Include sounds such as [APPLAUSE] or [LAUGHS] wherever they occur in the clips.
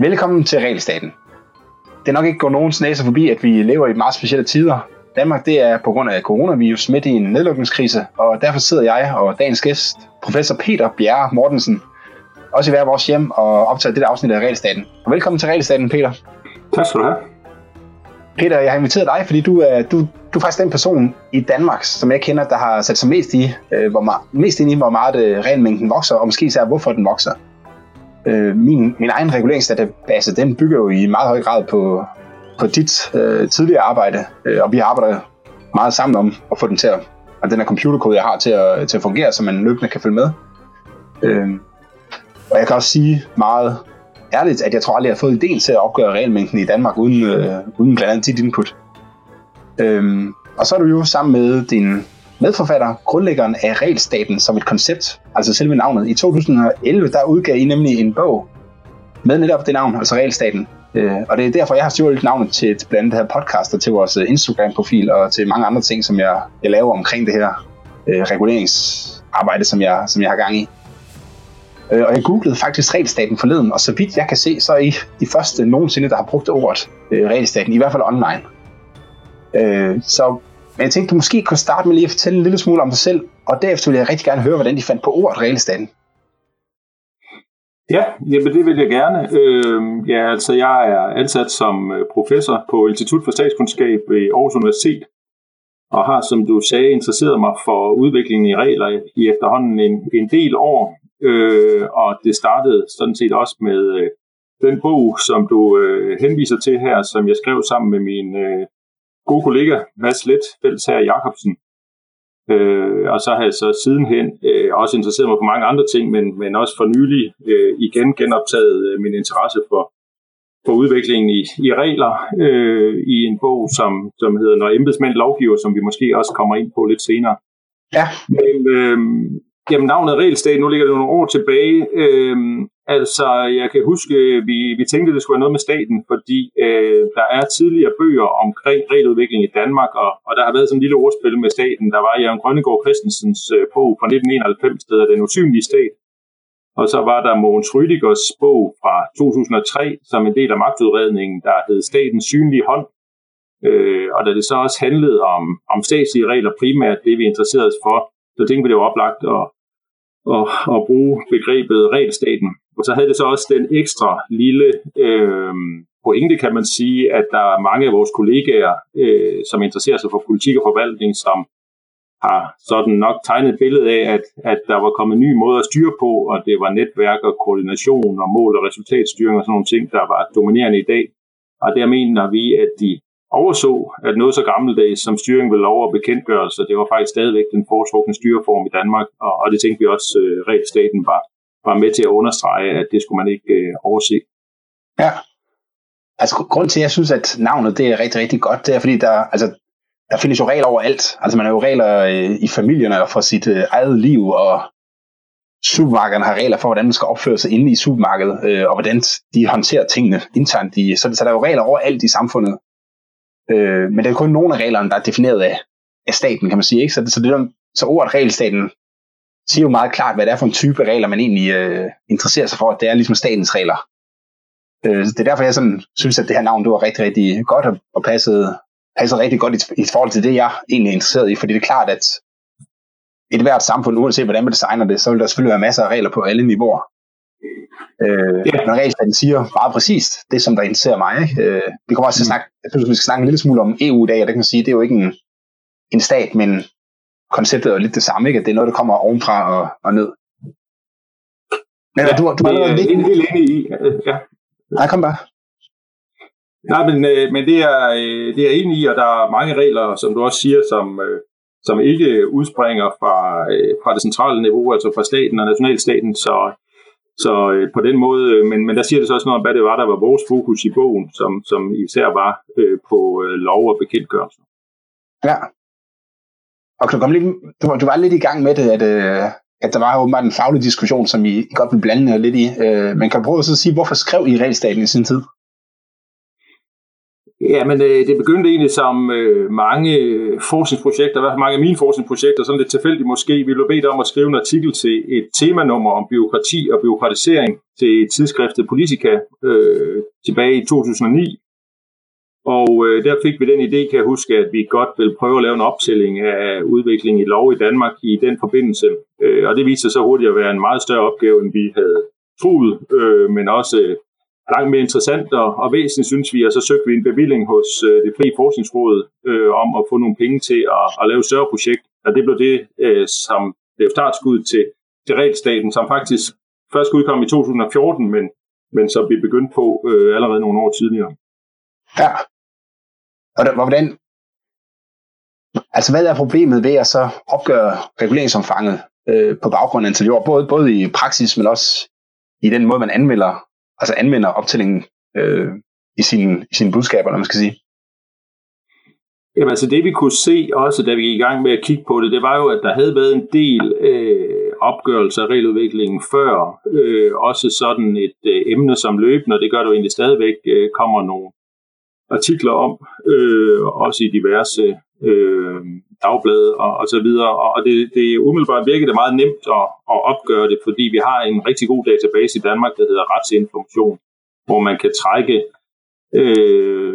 Velkommen til Regelstaten. Det er nok ikke gået nogens næser forbi, at vi lever i meget specielle tider. Danmark det er på grund af coronavirus midt i en nedlukningskrise, og derfor sidder jeg og dagens gæst, professor Peter Bjerre Mortensen, også i hver vores hjem og optager dette afsnit af Regelstaten. Og velkommen til Regelstaten, Peter. Tak skal du have. Peter, jeg har inviteret dig, fordi du er, du, du er faktisk den person i Danmark, som jeg kender, der har sat sig mest, i, øh, hvor meget, mest ind i, hvor meget øh, renmængden vokser, og måske især hvorfor den vokser. Øh, min, min egen reguleringsdatabase, den bygger jo i meget høj grad på, på dit øh, tidligere arbejde, øh, og vi arbejder meget sammen om at få den til at, og den her computerkode, jeg har til at, til at fungere, så man løbende kan følge med. Øh, og jeg kan også sige meget ærligt, at jeg tror aldrig, jeg har fået idéen til at opgøre regelmængden i Danmark, uden, øh, uden blandt andet dit input. Øhm, og så er du jo sammen med din medforfatter, grundlæggeren af regelstaten som et koncept, altså selve navnet. I 2011, der udgav I nemlig en bog med netop det navn, altså regelstaten. Øh, og det er derfor, jeg har stjålet navnet til, til blandt andet det her podcast, og til vores øh, Instagram-profil, og til mange andre ting, som jeg, jeg laver omkring det her øh, reguleringsarbejde, som jeg, som jeg har gang i. Øh, og jeg googlede faktisk regelstaten forleden, og så vidt jeg kan se, så er I de første nogensinde, der har brugt ordet øh, regelstaten, i hvert fald online. Øh, så men jeg tænkte, du måske kunne starte med lige at fortælle en lille smule om dig selv, og derefter vil jeg rigtig gerne høre, hvordan de fandt på ordet regelstaten. Ja, jamen det vil jeg gerne. Øh, ja, altså jeg er ansat som øh, professor på Institut for Statskundskab ved Aarhus Universitet, og har, som du sagde, interesseret mig for udviklingen i regler i efterhånden en, en del år. Øh, og det startede sådan set også med øh, den bog, som du øh, henviser til her, som jeg skrev sammen med min øh, gode kollega Mads Let, fælles her Jacobsen. Øh, og så har jeg så sidenhen øh, også interesseret mig for mange andre ting, men, men også for nylig øh, igen genoptaget øh, min interesse for, for udviklingen i, i regler øh, i en bog, som, som hedder Når embedsmænd lovgiver, som vi måske også kommer ind på lidt senere. Ja. Men, øh, jamen navnet Regelstat, nu ligger det nogle år tilbage, Øhm, Altså, jeg kan huske, øh, vi, vi tænkte, at det skulle være noget med staten, fordi øh, der er tidligere bøger omkring regeludvikling i Danmark, og, og der har været sådan en lille ordspil med staten. Der var Jørgen Grønnegård Christensens øh, bog fra 1991, der Den usynlige stat. Og så var der Mogens Rüdigers bog fra 2003, som en del af magtudredningen, der hed Statens synlige hånd. Øh, og da det så også handlede om, om statslige regler primært, det vi interesserede os for, så tænkte vi, det var oplagt at, at, at bruge begrebet regelstaten. Og så havde det så også den ekstra lille øh, pointe, kan man sige, at der er mange af vores kollegaer, øh, som interesserer sig for politik og forvaltning, som har sådan nok tegnet et billede af, at, at der var kommet nye måder at styre på, og det var netværk og koordination og mål- og resultatstyring og sådan nogle ting, der var dominerende i dag. Og der mener vi, at de overså, at noget så gammeldags som styring ved lov og bekendtgørelse, det var faktisk stadigvæk den foretrukne styreform i Danmark, og, og det tænkte vi også, øh, regelstaten var, var med til at understrege, at det skulle man ikke øh, overse. Ja. Altså, grund til, at jeg synes, at navnet det er rigtig, rigtig godt, det er, fordi der, altså, der findes jo regler overalt. Altså, man har jo regler øh, i familierne for sit øh, eget liv, og supermarkederne har regler for, hvordan man skal opføre sig inde i supermarkedet, øh, og hvordan de håndterer tingene internt. I, så, så der er jo regler overalt i samfundet. Øh, men det er kun nogle af reglerne, der er defineret af, af staten, kan man sige. Ikke? Så, så, det, så ordet regelstaten siger jo meget klart, hvad det er for en type regler, man egentlig øh, interesserer sig for. Det er ligesom statens regler. Øh, det er derfor, jeg sådan, synes, at det her navn det var rigtig, rigtig godt og, og passede, passede rigtig godt i, i forhold til det, jeg egentlig er interesseret i. Fordi det er klart, at et hvert samfund, uanset hvordan man designer det, så vil der selvfølgelig være masser af regler på alle niveauer. Øh, yeah. Men regelstaten siger meget præcist det, som der interesserer mig. Ikke? Øh, vi kommer også til at mm. snakke, jeg synes, vi skal snakke en lille smule om EU i dag, og det kan man sige, det er jo ikke en, en stat, men konceptet er jo lidt det samme, ikke? at det er noget, der kommer ovenfra og, og ned. Men ja, du, du er allerede lidt... helt enig i. Ja. Nej, kom bare. Nej, men, øh, men det, er, øh, det er enig i, og der er mange regler, som du også siger, som, øh, som ikke udspringer fra, fra det centrale niveau, altså fra staten og nationalstaten, så, så øh, på den måde, øh, men, men der siger det så også noget om, hvad det var, der var vores fokus i bogen, som, som især var øh, på lov og bekendtgørelse. Ja, og du, kom lidt, du, du var lidt i gang med det, at, øh, at der var åbenbart en faglig diskussion, som I godt vil blande lidt i. Øh, men kan du prøve at sige, hvorfor skrev I regelstaten i sin tid? Ja, men øh, det begyndte egentlig som øh, mange øh, forskningsprojekter, i hvert fald mange af mine forskningsprojekter, sådan lidt tilfældigt måske. Vi blev bedt om at skrive en artikel til et temanummer om byråkrati og byråkratisering til tidsskriftet Politica øh, tilbage i 2009. Og øh, der fik vi den idé, kan jeg huske, at vi godt ville prøve at lave en optælling af udviklingen i lov i Danmark i den forbindelse. Øh, og det viste sig så hurtigt at være en meget større opgave, end vi havde troet, øh, men også langt mere interessant og, og væsentligt, synes vi, og så søgte vi en bevilling hos øh, det frie forskningsråd øh, om at få nogle penge til at, at lave et større projekt, og det blev det, øh, som blev startskud til, til regelstaten, som faktisk først udkom i 2014, men, men som vi begyndte på øh, allerede nogle år tidligere. Ja. Og der, hvordan, altså hvad er problemet ved at så opgøre reguleringsomfanget øh, på baggrund af antal jord, både, både i praksis, men også i den måde, man anmelder altså anvender optællingen øh, i, sine, i sine budskaber, når man skal sige? Jamen altså det vi kunne se også, da vi gik i gang med at kigge på det, det var jo, at der havde været en del øh, opgørelser af regeludviklingen før. Øh, også sådan et øh, emne som løbende, og det gør det jo egentlig stadigvæk, øh, kommer nogle artikler om, øh, også i diverse øh, dagblade og, og så videre. Og det, det umiddelbart virker det meget nemt at, at opgøre det, fordi vi har en rigtig god database i Danmark, der hedder retsinformation, hvor man kan trække øh,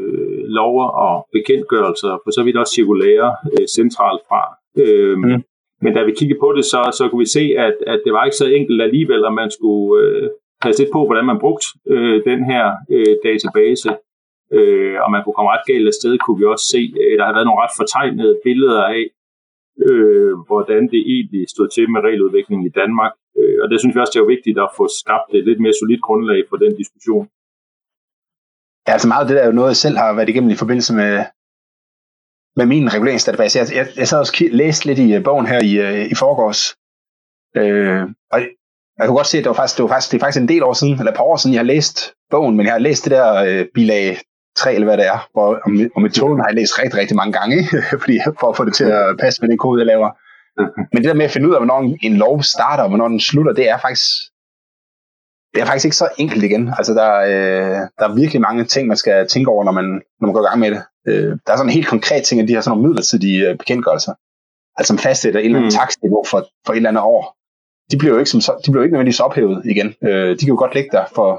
lover og bekendtgørelser, for så vidt også cirkulære øh, centralt fra. Øh, mm. Men da vi kiggede på det, så, så kunne vi se, at, at det var ikke så enkelt alligevel, at man skulle øh, passe lidt på, hvordan man brugte øh, den her øh, database øh, og man kunne komme ret galt afsted, kunne vi også se, at der har været nogle ret fortegnede billeder af, øh, hvordan det egentlig stod til med regeludviklingen i Danmark. Øh, og det synes vi også, det er vigtigt at få skabt et lidt mere solidt grundlag for den diskussion. Ja, altså meget af det der er jo noget, jeg selv har været igennem i forbindelse med, med min reguleringsdatabase. Altså, jeg, jeg, jeg sad også læst lidt i uh, bogen her i, uh, i forgårs, øh, og jeg kunne godt se, at det var faktisk, det var faktisk, det er faktisk en del år siden, eller et par år siden, jeg har læst bogen, men jeg har læst det der øh, bilag 3, eller hvad det er, hvor, og, og metoden har jeg læst rigtig, rigtig mange gange? [LAUGHS] Fordi, for at få det til at passe med den kode, jeg laver. [LAUGHS] Men det der med at finde ud af, hvornår en lov starter, og hvornår den slutter, det er faktisk, det er faktisk ikke så enkelt igen. Altså, der, øh, der er virkelig mange ting, man skal tænke over, når man, når man går i gang med det. Øh, der er sådan en helt konkret ting, at de har sådan nogle midlertidige øh, bekendtgørelser, altså som fastsætter et eller andet mm. takstniveau for, for et eller andet år. De bliver jo ikke, som, de bliver jo ikke nødvendigvis ophævet igen. Øh, de kan jo godt ligge der for,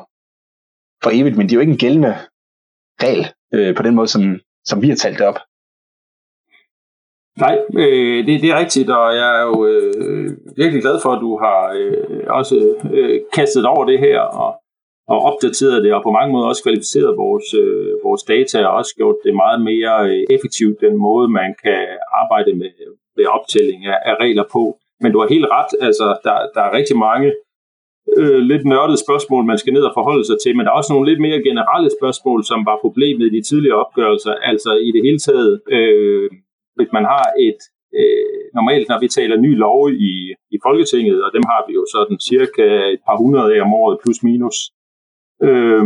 for evigt, men de er jo ikke en gældende regel øh, på den måde, som, som vi har talt det op. Nej, øh, det, det er rigtigt, og jeg er jo øh, virkelig glad for, at du har øh, også øh, kastet over det her og, og opdateret det, og på mange måder også kvalificeret vores, øh, vores data, og også gjort det meget mere øh, effektivt, den måde, man kan arbejde med, med optælling af, af regler på. Men du har helt ret, altså der, der er rigtig mange øh, lidt nørdede spørgsmål, man skal ned og forholde sig til, men der er også nogle lidt mere generelle spørgsmål, som var problemet i de tidligere opgørelser. Altså i det hele taget, øh, hvis man har et, øh, normalt når vi taler ny lov i, i Folketinget, og dem har vi jo sådan cirka et par hundrede af om året, plus minus, øh,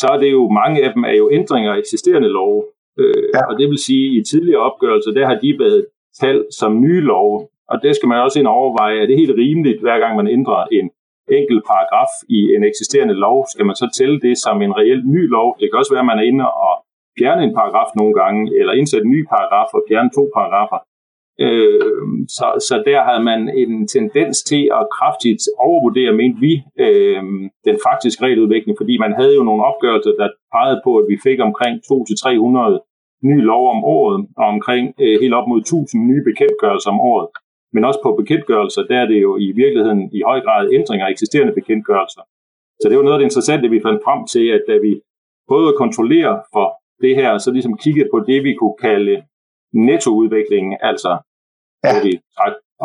så er det jo, mange af dem er jo ændringer af eksisterende lov. Øh, ja. Og det vil sige, at i tidligere opgørelser, der har de været tal som nye lov, og det skal man også ind overveje, er det helt rimeligt, hver gang man ændrer en enkelt paragraf i en eksisterende lov, skal man så tælle det som en reelt ny lov. Det kan også være, at man er inde og fjerne en paragraf nogle gange, eller indsætte en ny paragraf og fjerne to paragrafer. Øh, så, så der havde man en tendens til at kraftigt overvurdere, mente vi, øh, den faktiske regeludvikling, fordi man havde jo nogle opgørelser, der pegede på, at vi fik omkring 200-300 nye lov om året, og omkring øh, helt op mod 1000 nye bekendtgørelser om året. Men også på bekendtgørelser, der er det jo i virkeligheden i høj grad ændringer af eksisterende bekendtgørelser. Så det var noget af det interessante, vi fandt frem til, at da vi prøvede at kontrollere for det her, så ligesom kiggede på det, vi kunne kalde nettoudviklingen, altså ja. hvor vi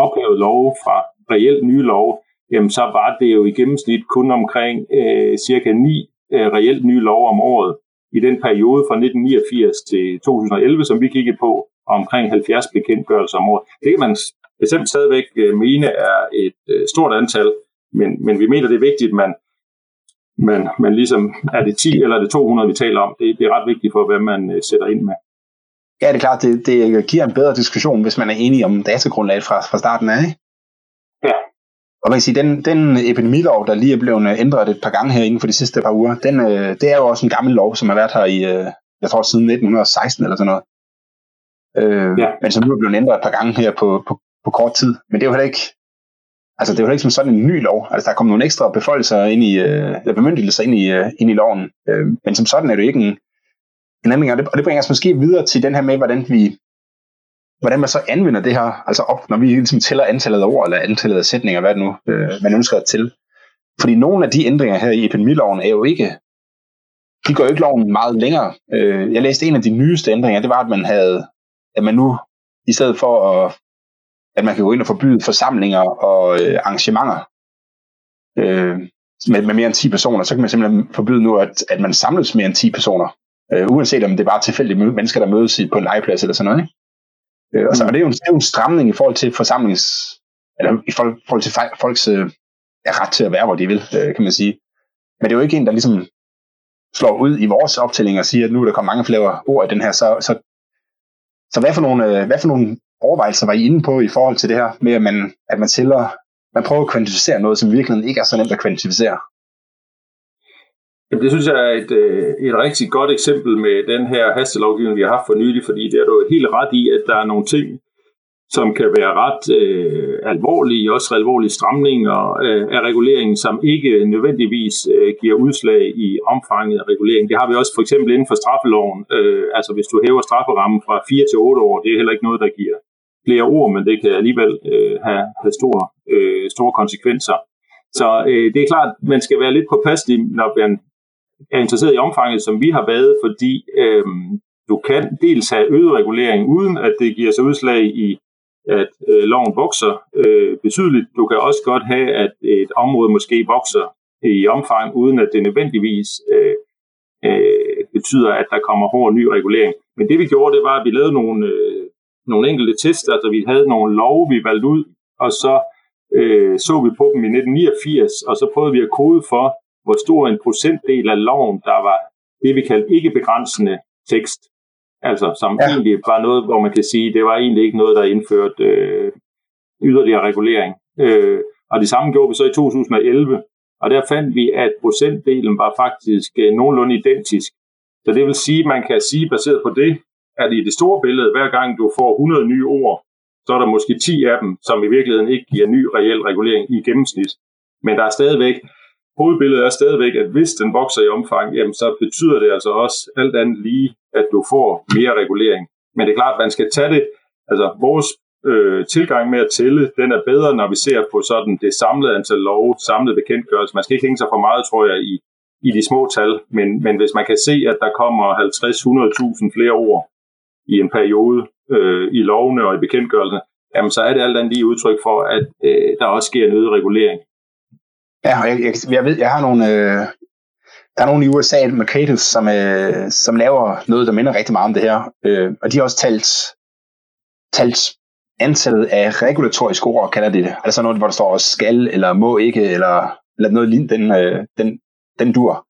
ophævet lov fra reelt nye lov, jamen så var det jo i gennemsnit kun omkring øh, cirka 9 øh, reelt nye lov om året i den periode fra 1989 til 2011, som vi kiggede på, omkring 70 bekendtgørelser om året. Det kan man bestemt stadigvæk øh, mene er et øh, stort antal, men, men vi mener, det er vigtigt, at man, man, man ligesom, er det 10 eller er det 200, vi taler om, det, det er ret vigtigt for, hvad man øh, sætter ind med. Ja, det er klart, det, det giver en bedre diskussion, hvis man er enig om datagrundlaget fra, fra starten af, ikke? Ja. Og man kan sige, den, den epidemilov, der lige er blevet ændret et par gange her inden for de sidste par uger, den, det er jo også en gammel lov, som har været her i, jeg tror siden 1916 eller sådan noget. Øh, ja. Men som nu er blevet ændret et par gange her på, på, på kort tid. Men det er jo heller ikke, altså det er jo heller ikke som sådan en ny lov. Altså der er kommet nogle ekstra beføjelser ind i, øh, eller bemyndigelser ind i, øh, ind i loven. Øh, men som sådan er det jo ikke en, en ændring, og det, og det bringer os måske videre til den her med, hvordan vi hvordan man så anvender det her, altså op, når vi ligesom tæller antallet af ord, eller antallet af sætninger, hvad det nu øh, man ønsker til. Fordi nogle af de ændringer her i epidemiloven er jo ikke, de går jo ikke loven meget længere. Øh, jeg læste en af de nyeste ændringer, det var, at man havde, at man nu, i stedet for at, at man kan gå ind og forbyde forsamlinger og øh, arrangementer øh, med, med mere end 10 personer, så kan man simpelthen forbyde nu, at, at man samles mere end 10 personer. Øh, uanset om det er bare tilfældige mennesker, der mødes på en legeplads eller sådan noget. Ikke? Øh, og, så, og det, er jo en, det er jo en stramning i forhold til forsamlings, eller i forhold til folks øh, ret til at være, hvor de vil, øh, kan man sige. Men det er jo ikke en, der ligesom slår ud i vores optælling og siger, at nu er der kommet mange flere ord i den her. Så, så, så hvad, for nogle, øh, hvad for nogle overvejelser var I inde på i forhold til det her, med at man, at man tæller, man prøver at kvantificere noget, som virkelig ikke er så nemt at kvantificere? Jamen, det synes jeg er et, øh, et rigtig godt eksempel med den her hastelovgivning, vi har haft for nylig, fordi det er du helt ret i, at der er nogle ting, som kan være ret øh, alvorlige, også alvorlige stramninger øh, af reguleringen, som ikke nødvendigvis øh, giver udslag i omfanget af regulering. Det har vi også for eksempel inden for straffeloven. Øh, altså hvis du hæver strafferammen fra 4 til 8 år, det er heller ikke noget, der giver flere ord, men det kan alligevel øh, have, have store, øh, store konsekvenser. Så øh, det er klart, man skal være lidt påpasselig, når man er interesseret i omfanget, som vi har været, fordi øh, du kan dels have øget regulering, uden at det giver sig udslag i, at øh, loven vokser øh, betydeligt. Du kan også godt have, at et område måske vokser i omfang, uden at det nødvendigvis øh, øh, betyder, at der kommer hård ny regulering. Men det vi gjorde, det var, at vi lavede nogle, øh, nogle enkelte tests, altså vi havde nogle love, vi valgte ud, og så øh, så vi på dem i 1989, og så prøvede vi at kode for, hvor stor en procentdel af loven, der var det, vi kaldte ikke begrænsende tekst. Altså, som ja. egentlig var noget, hvor man kan sige, det var egentlig ikke noget, der indførte øh, yderligere regulering. Øh, og det samme gjorde vi så i 2011, og der fandt vi, at procentdelen var faktisk øh, nogenlunde identisk. Så det vil sige, man kan sige, baseret på det, at i det store billede, hver gang du får 100 nye ord, så er der måske 10 af dem, som i virkeligheden ikke giver ny reel regulering i gennemsnit. Men der er stadigvæk hovedbilledet er stadigvæk, at hvis den vokser i omfang, jamen, så betyder det altså også alt andet lige, at du får mere regulering. Men det er klart, at man skal tage det, altså vores øh, tilgang med at tælle, den er bedre, når vi ser på sådan det samlede antal lov, samlede bekendtgørelse. Man skal ikke hænge sig for meget, tror jeg, i, i de små tal, men, men hvis man kan se, at der kommer 50-100.000 flere ord i en periode øh, i lovene og i bekendtgørelsen, jamen så er det alt andet lige udtryk for, at øh, der også sker en øget regulering. Ja, og jeg, jeg, jeg ved, jeg har nogle, øh, der er nogle i USA, Mercatus, som, øh, som laver noget, der minder rigtig meget om det her. Øh, og de har også talt, talt antallet af regulatoriske ord, kalder de det. Altså noget, hvor der står skal, eller må ikke, eller, eller noget lignende, den, øh, den, den dur.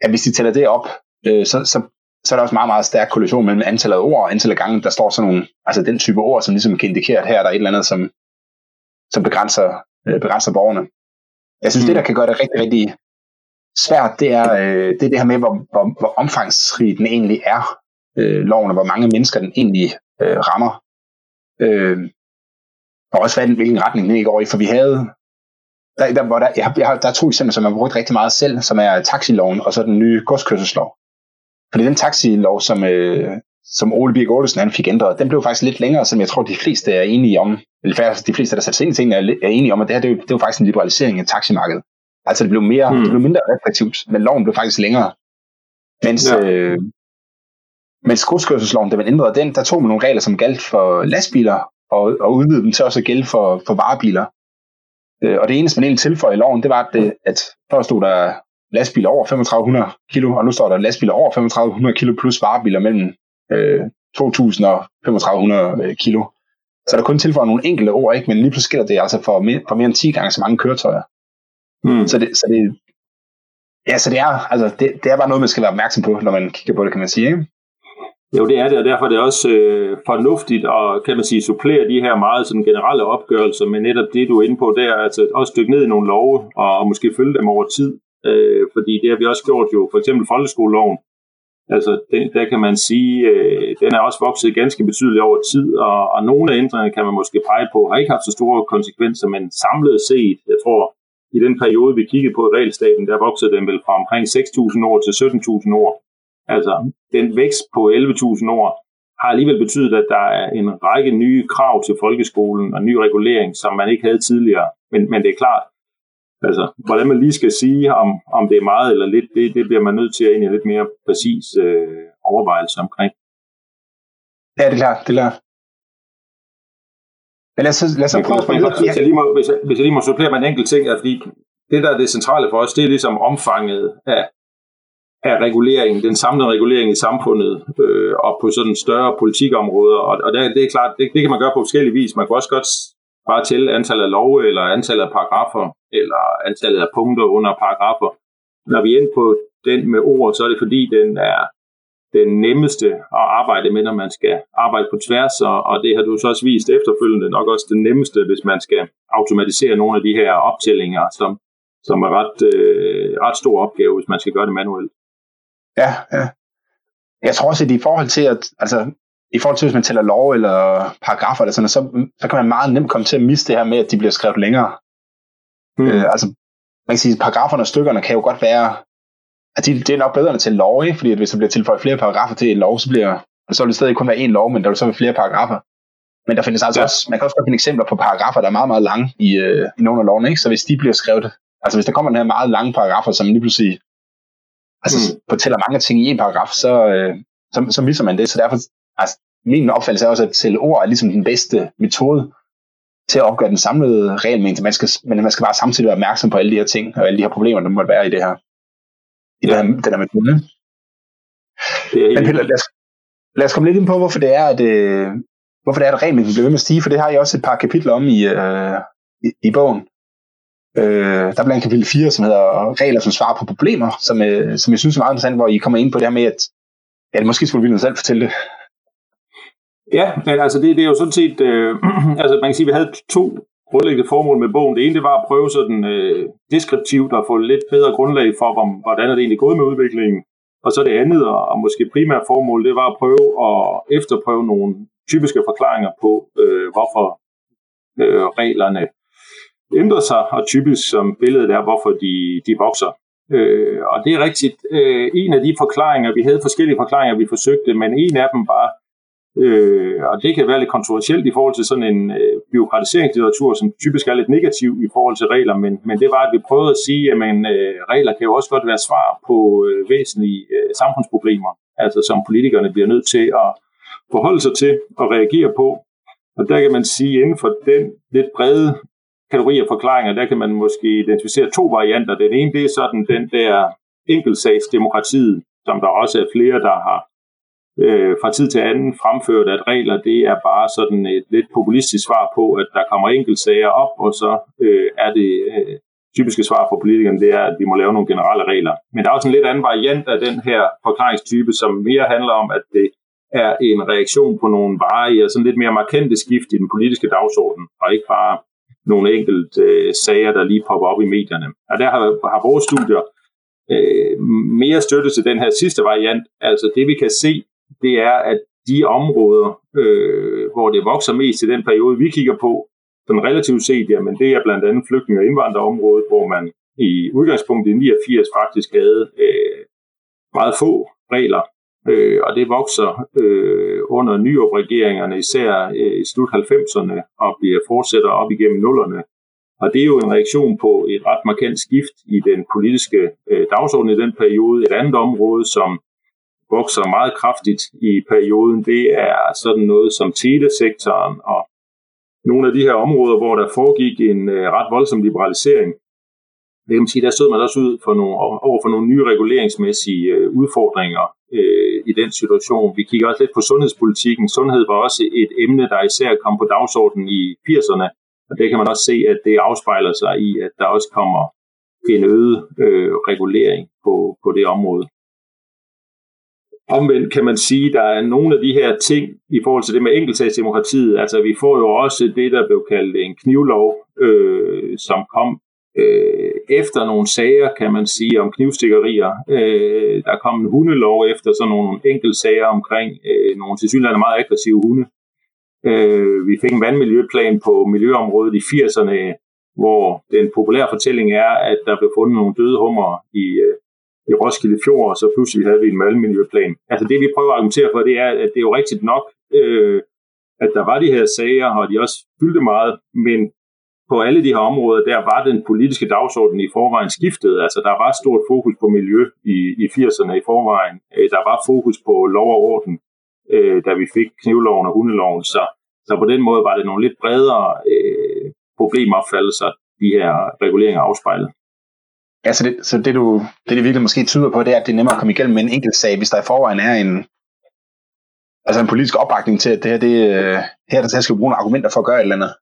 At hvis de tæller det op, øh, så, så, så er der også meget, meget stærk kollision mellem antallet af ord og antallet af gange, der står sådan nogle, altså den type ord, som ligesom kan indikere, at her er der et eller andet, som, som begrænser, øh, begrænser borgerne. Jeg synes, mm. det der kan gøre det rigtig, rigtig svært, det er, øh, det, er det her med, hvor, hvor, hvor omfangsrig den egentlig er, øh, loven, og hvor mange mennesker den egentlig øh, rammer. Øh, og også hvad den, hvilken retning den går i, for vi havde, der, der, hvor der, jeg, har, jeg har, der er to eksempler, som jeg har brugt rigtig meget selv, som er taxiloven og så den nye godskørselslov. Fordi den taxilov, som, øh, som Ole Birk Olesen han fik ændret, den blev faktisk lidt længere, som jeg tror, de fleste er enige om, eller faktisk de fleste, der sætter sig ind i tingene, er, er enige om, at det her det, det var faktisk en liberalisering af taximarkedet. Altså det blev, mere, hmm. det blev mindre restriktivt, men loven blev faktisk længere. Mens, ja. øh, mens godskørselsloven, da man ændrede den, der tog man nogle regler, som galt for lastbiler, og, og udvidede dem til også at gælde for, for varebiler. Øh, og det eneste, man egentlig tilføjede i loven, det var, at, det, at først stod der lastbiler over 3500 kilo, og nu står der lastbiler over 3500 kilo plus varebiler mellem øh, 2.000 og 3500 øh, kilo. Så der kun tilføjer nogle enkelte ord, ikke? men lige pludselig sker det altså for mere, for mere end 10 gange så mange køretøjer. Mm. Så, det, så, det, ja, så det er, altså, det, det er bare noget, man skal være opmærksom på, når man kigger på det, kan man sige. Ikke? Jo, det er det, og derfor er det også øh, fornuftigt at, kan man sige, supplere de her meget sådan, generelle opgørelser med netop det, du er inde på der, altså også dykke ned i nogle love, og, og måske følge dem over tid, øh, fordi det har vi også gjort jo, for eksempel folkeskoleloven, Altså, den, der kan man sige, øh, den er også vokset ganske betydeligt over tid, og, og nogle af ændringerne kan man måske pege på, har ikke haft så store konsekvenser, men samlet set, jeg tror, i den periode, vi kiggede på i regelstaten, der voksede den vel fra omkring 6.000 år til 17.000 år. Altså, den vækst på 11.000 år har alligevel betydet, at der er en række nye krav til folkeskolen og ny regulering, som man ikke havde tidligere. Men, men det er klart, altså, hvordan man lige skal sige, om, om det er meget eller lidt, det, det bliver man nødt til at ind lidt mere præcis øh, overvejelse omkring. Ja, det er klart, det er klart. Men lad os, lad os prøve at hvis, jeg lige må, hvis, jeg, hvis jeg lige må supplere med en enkelt ting, at fordi det, der er det centrale for os, det er ligesom omfanget af, af regulering, den samlede regulering i samfundet øh, og på sådan større politikområder. Og, og det, det er klart, det, det kan man gøre på forskellige vis. Man kan også godt bare tælle antallet af love, eller antallet af paragrafer, eller antallet af punkter under paragrafer. Når vi er inde på den med ord, så er det fordi, den er den nemmeste at arbejde med, når man skal arbejde på tværs, og, og det har du så også vist efterfølgende, nok også den nemmeste, hvis man skal automatisere nogle af de her optællinger, som, som er ret, øh, ret stor opgave, hvis man skal gøre det manuelt. Ja, ja. Jeg tror også, at i forhold til, at, altså, i forhold til, hvis man tæller lov eller paragrafer eller sådan så, så kan man meget nemt komme til at miste det her med, at de bliver skrevet længere. Mm. Øh, altså, man kan sige, at paragraferne og stykkerne kan jo godt være, at de, det er nok bedre end til lov, ikke? fordi at hvis der bliver tilføjet flere paragrafer til en lov, så bliver så vil det stadig kun være én lov, men der vil så være flere paragrafer. Men der findes altså ja. også, man kan også finde eksempler på paragrafer, der er meget, meget lange i, øh, i nogle af lovene, ikke? så hvis de bliver skrevet, altså hvis der kommer den her meget lange paragrafer, som lige pludselig altså, mm. fortæller mange ting i en paragraf, så, øh, så, så misser man det. Så derfor, altså, min opfattelse er også, at til ord er ligesom den bedste metode til at opgøre den samlede regelmængde. Man skal, men man skal bare samtidig være opmærksom på alle de her ting, og alle de her problemer, der måtte være i det her. I ja. den, den her metode. Men Peter, lad os, lad os komme lidt ind på, hvorfor det er, at, øh, hvorfor det er, at regelmængden bliver ved med at stige, for det har I også et par kapitler om i, øh, i, i bogen. Øh, der er blandt kapitel 4, som hedder regler, som svarer på problemer, som, øh, som jeg synes er meget interessant, hvor I kommer ind på det her med, at ja, det måske skulle vi selv fortælle det. Ja, men altså det, det er jo sådan set, øh, [CLEARS THROAT] altså man kan sige, at vi havde to grundlæggende formål med bogen. Det ene det var at prøve sådan øh, deskriptivt at få lidt bedre grundlag for, om, hvordan er det egentlig gået med udviklingen. Og så det andet, og, og måske primært formål, det var at prøve at efterprøve nogle typiske forklaringer på, øh, hvorfor øh, reglerne ændrer sig, og typisk som billedet er, hvorfor de, de vokser. Øh, og det er rigtigt. Øh, en af de forklaringer, vi havde forskellige forklaringer, vi forsøgte, men en af dem var, øh, og det kan være lidt kontroversielt i forhold til sådan en øh, byråkratiseringslitteratur, som typisk er lidt negativ i forhold til regler, men, men det var, at vi prøvede at sige, at man, øh, regler kan jo også godt være svar på øh, væsentlige øh, samfundsproblemer, altså som politikerne bliver nødt til at forholde sig til og reagere på. Og der kan man sige, inden for den lidt brede kategori af forklaringer, der kan man måske identificere to varianter. Den ene, det er sådan den der enkeltsagsdemokratiet, som der også er flere, der har øh, fra tid til anden fremført, at regler, det er bare sådan et lidt populistisk svar på, at der kommer enkeltsager op, og så øh, er det øh, typiske svar fra politikerne, det er, at vi må lave nogle generelle regler. Men der er også en lidt anden variant af den her forklaringstype, som mere handler om, at det er en reaktion på nogle varige og sådan lidt mere markante skift i den politiske dagsorden, og ikke bare nogle enkelte øh, sager, der lige popper op i medierne. Og der har, har vores studier øh, mere støtte til den her sidste variant. Altså det vi kan se, det er, at de områder, øh, hvor det vokser mest i den periode, vi kigger på, sådan relativt set, jamen det er blandt andet flygtninge- og indvandrerområdet, hvor man i udgangspunktet i 89 faktisk havde øh, meget få regler øh, og det vokser øh, under nyopregeringerne, især øh, i slut 90'erne, og bliver fortsætter op igennem nullerne. Og det er jo en reaktion på et ret markant skift i den politiske øh, dagsorden i den periode. Et andet område, som vokser meget kraftigt i perioden, det er sådan noget som telesektoren og nogle af de her områder, hvor der foregik en øh, ret voldsom liberalisering. Det kan man sige, der stod man også ud for nogle, over for nogle nye reguleringsmæssige øh, udfordringer øh, i den situation. Vi kigger også lidt på sundhedspolitikken. Sundhed var også et emne, der især kom på dagsordenen i 80'erne, og det kan man også se, at det afspejler sig i, at der også kommer en øget øh, regulering på, på det område. Omvendt kan man sige, at der er nogle af de her ting i forhold til det med enkeltsagsdemokratiet. Altså vi får jo også det, der blev kaldt en knivlov, øh, som kom øh, efter nogle sager, kan man sige, om knivstikkerier. Øh, der kom en hundelov efter sådan nogle enkeltsager omkring øh, nogle tilsyneladende meget aggressive hunde. Øh, vi fik en vandmiljøplan på miljøområdet i 80'erne, hvor den populære fortælling er, at der blev fundet nogle døde hummer i, øh, i Roskilde Fjord, og så pludselig havde vi en malmiljøplan. Altså det, vi prøver at argumentere for, det er, at det er jo rigtigt nok, øh, at der var de her sager, og de også fyldte meget, men på alle de her områder, der var den politiske dagsorden i forvejen skiftet. Altså, der var stort fokus på miljø i, i 80'erne i forvejen. Øh, der var fokus på lov og orden, øh, da vi fik knivloven og hundeloven. Så, så på den måde var det nogle lidt bredere øh, problemopfattelser, de her reguleringer afspejlede. Ja, så det, så det, du, det, det virkelig måske tyder på, det er, at det er nemmere at komme igennem med en enkelt sag, hvis der i forvejen er en, altså en politisk opbakning til, at det her, det, øh, her der skal bruge nogle argumenter for at gøre et eller andet.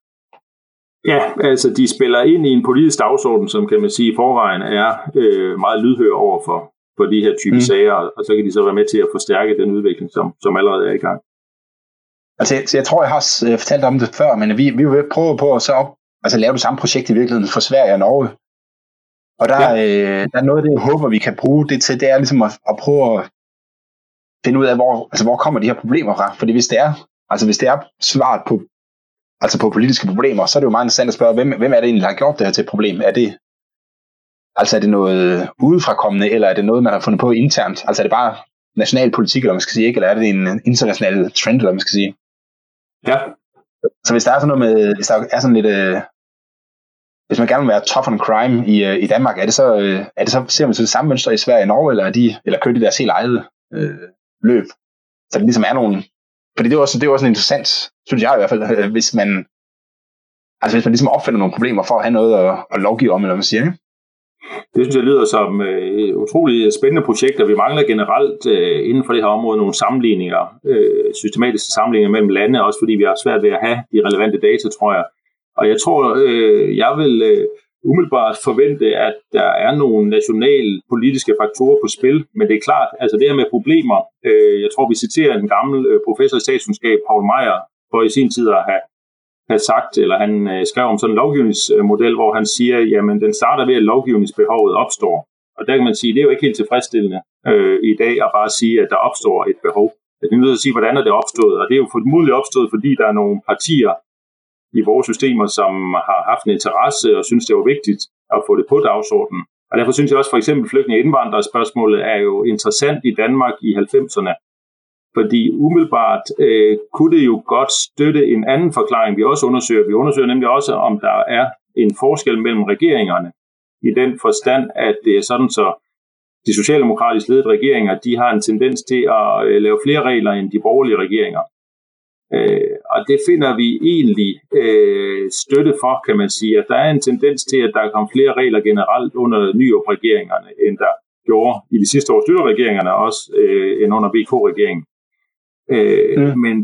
Ja, altså de spiller ind i en politisk dagsorden, som kan man sige i forvejen er øh, meget lydhør over for, for de her type mm. sager, og så kan de så være med til at forstærke den udvikling, som, som allerede er i gang. Altså, jeg, jeg tror, jeg har øh, fortalt om det før, men vi, vi vil prøve på at så op, altså, lave det samme projekt i virkeligheden for Sverige og Norge. Og der, ja. øh, der er noget af det, jeg håber, vi kan bruge det til, det er ligesom at, at prøve at finde ud af, hvor, altså, hvor kommer de her problemer fra. Fordi hvis det er, altså, hvis det er svaret på altså på politiske problemer, så er det jo meget interessant at spørge, hvem, hvem er det egentlig, der har gjort det her til et problem? Er det, altså er det noget udefrakommende, eller er det noget, man har fundet på internt? Altså er det bare national politik, eller man skal sige, ikke? eller er det en international trend, eller man skal sige? Ja. Så hvis der er sådan noget med, hvis der er sådan lidt, øh, hvis man gerne vil være tough on crime i, øh, i Danmark, er det så, øh, er det så, ser man så det samme mønster i Sverige og Norge, eller, er de, eller kører de deres helt eget øh, løb? Så det ligesom er nogen... fordi det er også, det er også en interessant, synes jeg i hvert fald, øh, hvis man, altså hvis man ligesom opfinder nogle problemer for at have noget at, at lovgive om, eller hvad man siger, ikke? Det synes jeg lyder som øh, utrolig spændende projekter. Vi mangler generelt øh, inden for det her område nogle sammenligninger, øh, systematiske sammenligninger mellem lande, også fordi vi har svært ved at have de relevante data, tror jeg. Og jeg tror, øh, jeg vil øh, umiddelbart forvente, at der er nogle nationale politiske faktorer på spil, men det er klart, altså det her med problemer, øh, jeg tror, vi citerer en gammel øh, professor i statskundskab, Paul Meyer, for i sin tid at have, have sagt, eller han øh, skrev om sådan en lovgivningsmodel, hvor han siger, jamen den starter ved, at lovgivningsbehovet opstår. Og der kan man sige, det er jo ikke helt tilfredsstillende øh, i dag at bare sige, at der opstår et behov. Jeg er nødt til at sige, hvordan er det opstået, og det er jo formodentlig opstået, fordi der er nogle partier, i vores systemer, som har haft en interesse og synes, det var vigtigt at få det på dagsordenen. Og derfor synes jeg også for eksempel flygtninge indvandrere spørgsmålet er jo interessant i Danmark i 90'erne. Fordi umiddelbart øh, kunne det jo godt støtte en anden forklaring, vi også undersøger. Vi undersøger nemlig også, om der er en forskel mellem regeringerne. I den forstand, at det er sådan, så de socialdemokratisk ledede regeringer, de har en tendens til at øh, lave flere regler end de borgerlige regeringer. Øh, og det finder vi egentlig øh, støtte for, kan man sige, at der er en tendens til, at der kommer flere regler generelt under nyop-regeringerne, end der gjorde i de sidste år støtteregeringerne også, øh, end under VK-regeringen. Øh, mm. men,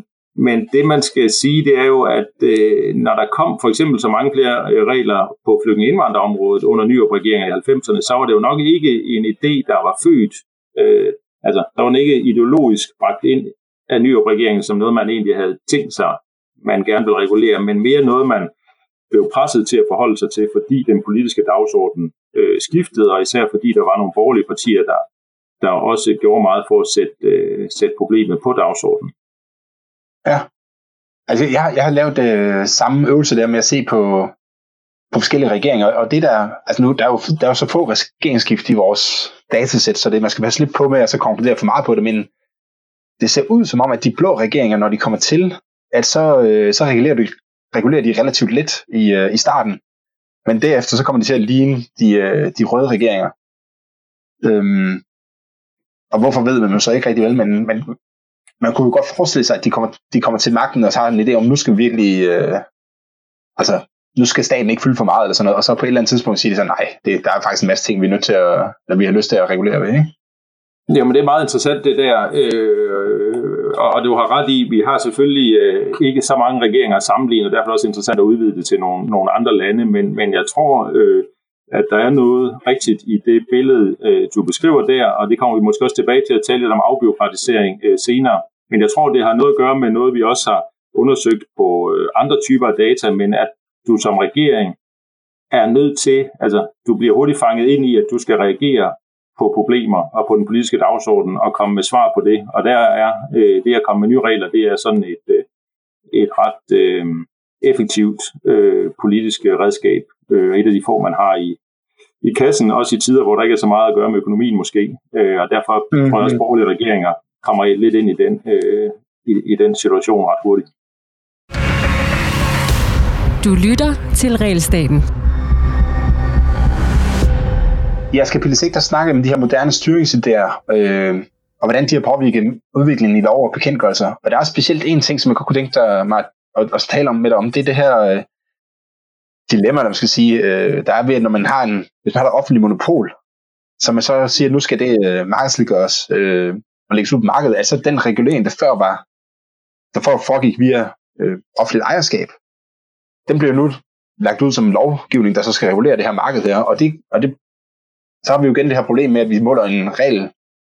men det man skal sige, det er jo, at øh, når der kom for eksempel så mange flere øh, regler på flygtninge indvandrerområdet under nyop-regeringen i 90'erne, så var det jo nok ikke en idé, der var født øh, Altså, der var ikke ideologisk bragt ind af nyopregeringen som noget, man egentlig havde tænkt sig, man gerne ville regulere, men mere noget, man blev presset til at forholde sig til, fordi den politiske dagsorden øh, skiftede, og især fordi der var nogle borgerlige partier, der, der også gjorde meget for at sætte, øh, sætte problemet på dagsordenen. Ja, altså jeg, jeg har lavet øh, samme øvelse der med at se på, på forskellige regeringer, og det der, altså nu, der er jo, der er jo så få regeringsskift i vores datasæt, så det, man skal passe lidt på med at så konkludere for meget på det, men det ser ud som om, at de blå regeringer, når de kommer til, at så, øh, så regulerer, de, regulerer de relativt lidt i, øh, i starten. Men derefter så kommer de til at ligne de, øh, de røde regeringer. Øhm, og hvorfor ved man jo så ikke rigtig vel, men, men man kunne jo godt forestille sig, at de kommer, de kommer til magten og tager en idé om, nu skal vi virkelig, øh, altså, nu skal staten ikke fylde for meget, eller sådan noget, og så på et eller andet tidspunkt siger de så, nej, det, der er faktisk en masse ting, vi er nødt til at, eller vi har lyst til at regulere ved, ikke? Jamen, det er meget interessant det der, øh, og du har ret i, vi har selvfølgelig øh, ikke så mange regeringer at sammenligne, og derfor er det også interessant at udvide det til nogle, nogle andre lande, men, men jeg tror, øh, at der er noget rigtigt i det billede, øh, du beskriver der, og det kommer vi måske også tilbage til at tale lidt om afbiokratisering øh, senere. Men jeg tror, det har noget at gøre med noget, vi også har undersøgt på øh, andre typer af data, men at du som regering er nødt til, altså du bliver hurtigt fanget ind i, at du skal reagere på problemer og på den politiske dagsorden og komme med svar på det. Og der er øh, det at komme med nye regler, det er sådan et, øh, et ret øh, effektivt øh, politisk redskab. Øh, et af de få, man har i, i kassen, også i tider, hvor der ikke er så meget at gøre med økonomien måske. Øh, og derfor mm-hmm. tror jeg også, at borgerlige regeringer kommer lidt ind i den, øh, i, i den situation ret hurtigt. Du lytter til Realstaten. Jeg skal Pille 6, der snakke om de her moderne styringsidéer, øh, og hvordan de har påvirket udviklingen i lov og bekendtgørelser. Og der er specielt en ting, som jeg kunne tænke dig mig at, at tale om med dig om, det er det her øh, dilemma, der man skal sige, øh, der er ved, når man har en, hvis man har et offentligt monopol, så man så siger, at nu skal det øh, markedsliggøres øh, og lægges ud på markedet, altså den regulering, der før var, der før foregik via øh, offentligt ejerskab, den bliver nu lagt ud som lovgivning, der så skal regulere det her marked her, og det, og det så har vi jo igen det her problem med, at vi måler en regel,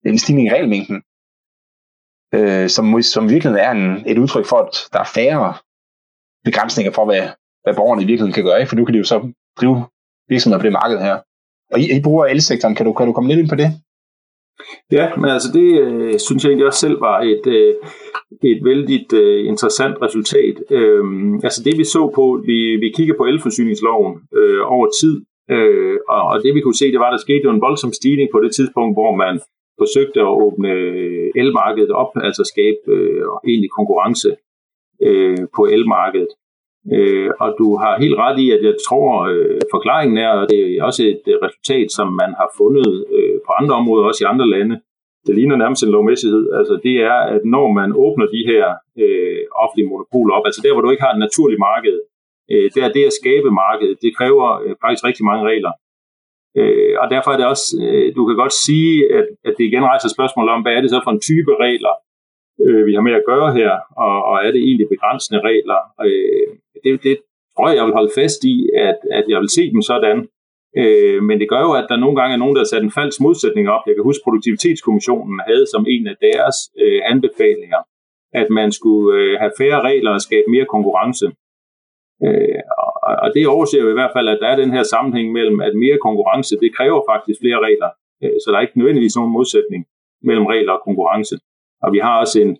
en stigning i regelmængden, øh, som, som virkelig er en, et udtryk for, at der er færre begrænsninger for, hvad, hvad borgerne i virkeligheden kan gøre, for nu kan de jo så drive virksomheder på det marked her. Og I, I bruger elsektoren, kan du, kan du komme lidt ind på det? Ja, men altså det øh, synes jeg egentlig også selv var et, øh, et vældig øh, interessant resultat. Øh, altså det vi så på, vi, vi kigger på elforsyningsloven øh, over tid, øh, og, og det vi kunne se, det var, at der skete jo en voldsom stigning på det tidspunkt, hvor man forsøgte at åbne øh, elmarkedet op, altså skabe øh, egentlig konkurrence øh, på elmarkedet. Øh, og du har helt ret i, at jeg tror, øh, forklaringen er, og det er også et øh, resultat, som man har fundet øh, på andre områder, også i andre lande, det ligner nærmest en lovmæssighed, altså det er, at når man åbner de her øh, offentlige monopoler op, altså der, hvor du ikke har et naturligt marked, øh, der er det at skabe markedet, det kræver øh, faktisk rigtig mange regler. Øh, og derfor er det også, øh, du kan godt sige, at, at det igen rejser spørgsmål om, hvad er det så for en type regler, øh, vi har med at gøre her, og, og er det egentlig begrænsende regler? Øh, det, det tror jeg, jeg vil holde fast i, at, at jeg vil se dem sådan. Øh, men det gør jo, at der nogle gange er nogen, der har sat en falsk modsætning op. Jeg kan huske, Produktivitetskommissionen havde som en af deres øh, anbefalinger, at man skulle øh, have færre regler og skabe mere konkurrence. Øh, og, og det overser jo i hvert fald, at der er den her sammenhæng mellem, at mere konkurrence, det kræver faktisk flere regler. Øh, så der er ikke nødvendigvis nogen modsætning mellem regler og konkurrence. Og vi har også en,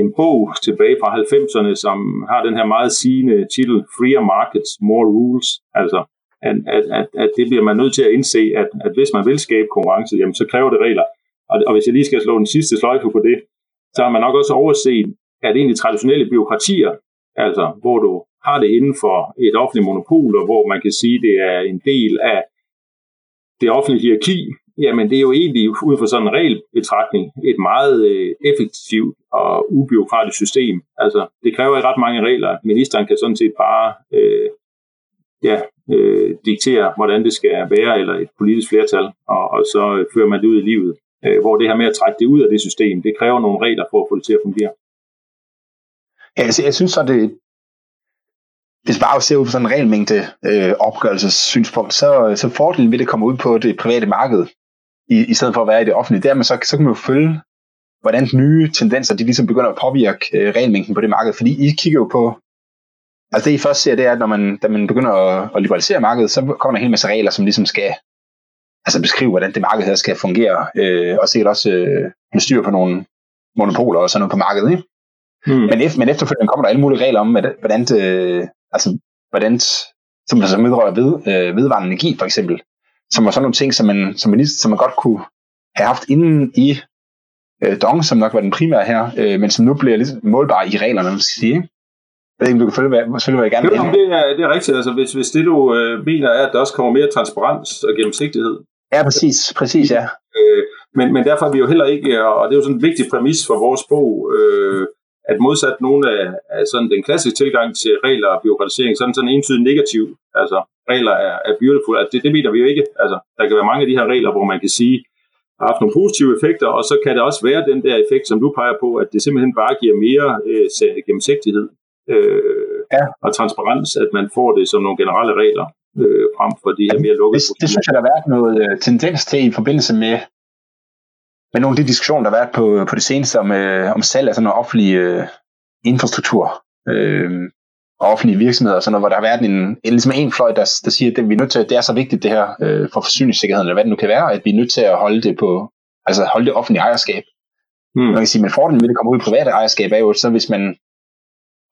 en bog tilbage fra 90'erne, som har den her meget sigende titel Freer Markets, More Rules. Altså, at, at, at, at det bliver man nødt til at indse, at, at hvis man vil skabe konkurrence, jamen, så kræver det regler. Og, og hvis jeg lige skal slå den sidste sløjfe på det, så har man nok også overset, at egentlig traditionelle byråkratier, altså hvor du har det inden for et offentligt monopol, og hvor man kan sige, det er en del af det offentlige hierarki, jamen det er jo egentlig ud fra sådan en regelbetragtning et meget øh, effektivt og ubiokratisk system. Altså det kræver ikke ret mange regler. Ministeren kan sådan set bare øh, ja, øh, diktere, hvordan det skal være, eller et politisk flertal, og, og så øh, fører man det ud i livet. Øh, hvor det her med at trække det ud af det system, det kræver nogle regler for at få det til at fungere. Ja, altså, jeg synes så, det, hvis bare ser ud på sådan en regelmængde øh, opgørelsessynspunkt, så, så fordelen ved det komme ud på det private marked, i, i stedet for at være i det offentlige, dermed så, så kan man jo følge, hvordan nye tendenser, de ligesom begynder at påvirke øh, regelmængden på det marked, fordi I kigger jo på, altså det I først ser, det er, at når man, da man begynder at, at liberalisere markedet, så kommer der en hel masse regler, som ligesom skal altså beskrive, hvordan det marked her skal fungere, øh, og sikkert også øh, styr på nogle monopoler og sådan noget på markedet, ikke? Hmm. Men, efter, men efterfølgende kommer der alle mulige regler om, hvordan det, altså, hvordan, som, som vedrører ved, øh, vedvarende energi, for eksempel, som var sådan nogle ting, som man, som man, som man godt kunne have haft inden i øh, Dong, som nok var den primære her, øh, men som nu bliver lidt målbare i reglerne, man skal sige. Jeg ved ikke, om du kan følge, hvad, følge, hvad jeg gerne vil. Jo, det er, det er rigtigt. Altså, hvis, hvis det, du øh, mener, er, at der også kommer mere transparens og gennemsigtighed. Ja, præcis. Præcis, ja. Øh, men, men derfor er vi jo heller ikke, og det er jo sådan en vigtig præmis for vores bog, øh, at modsat nogle af, af sådan den klassiske tilgang til regler og byråkratisering, sådan sådan entydigt negativ, altså regler er, er beautiful, altså det, det mener vi jo ikke. Altså, der kan være mange af de her regler, hvor man kan sige, har haft nogle positive effekter, og så kan det også være den der effekt, som du peger på, at det simpelthen bare giver mere øh, gennemsigtighed øh, ja. og transparens, at man får det som nogle generelle regler øh, frem for de her mere lukkede. Det, det synes jeg, der har været noget øh, tendens til i forbindelse med med nogle af de diskussioner, der har været på, på det seneste om, øh, om salg af sådan noget offentlig øh, infrastruktur. Øh, offentlige virksomheder, sådan noget, hvor der har været en, en, ligesom en fløj, der, der siger, at det, vi er nødt til, det er så vigtigt det her øh, for forsyningssikkerheden, eller hvad det nu kan være, at vi er nødt til at holde det på, altså holde det offentlige ejerskab. Hmm. Man kan sige, men fordelen ved at komme ud i private ejerskab er jo, så hvis man,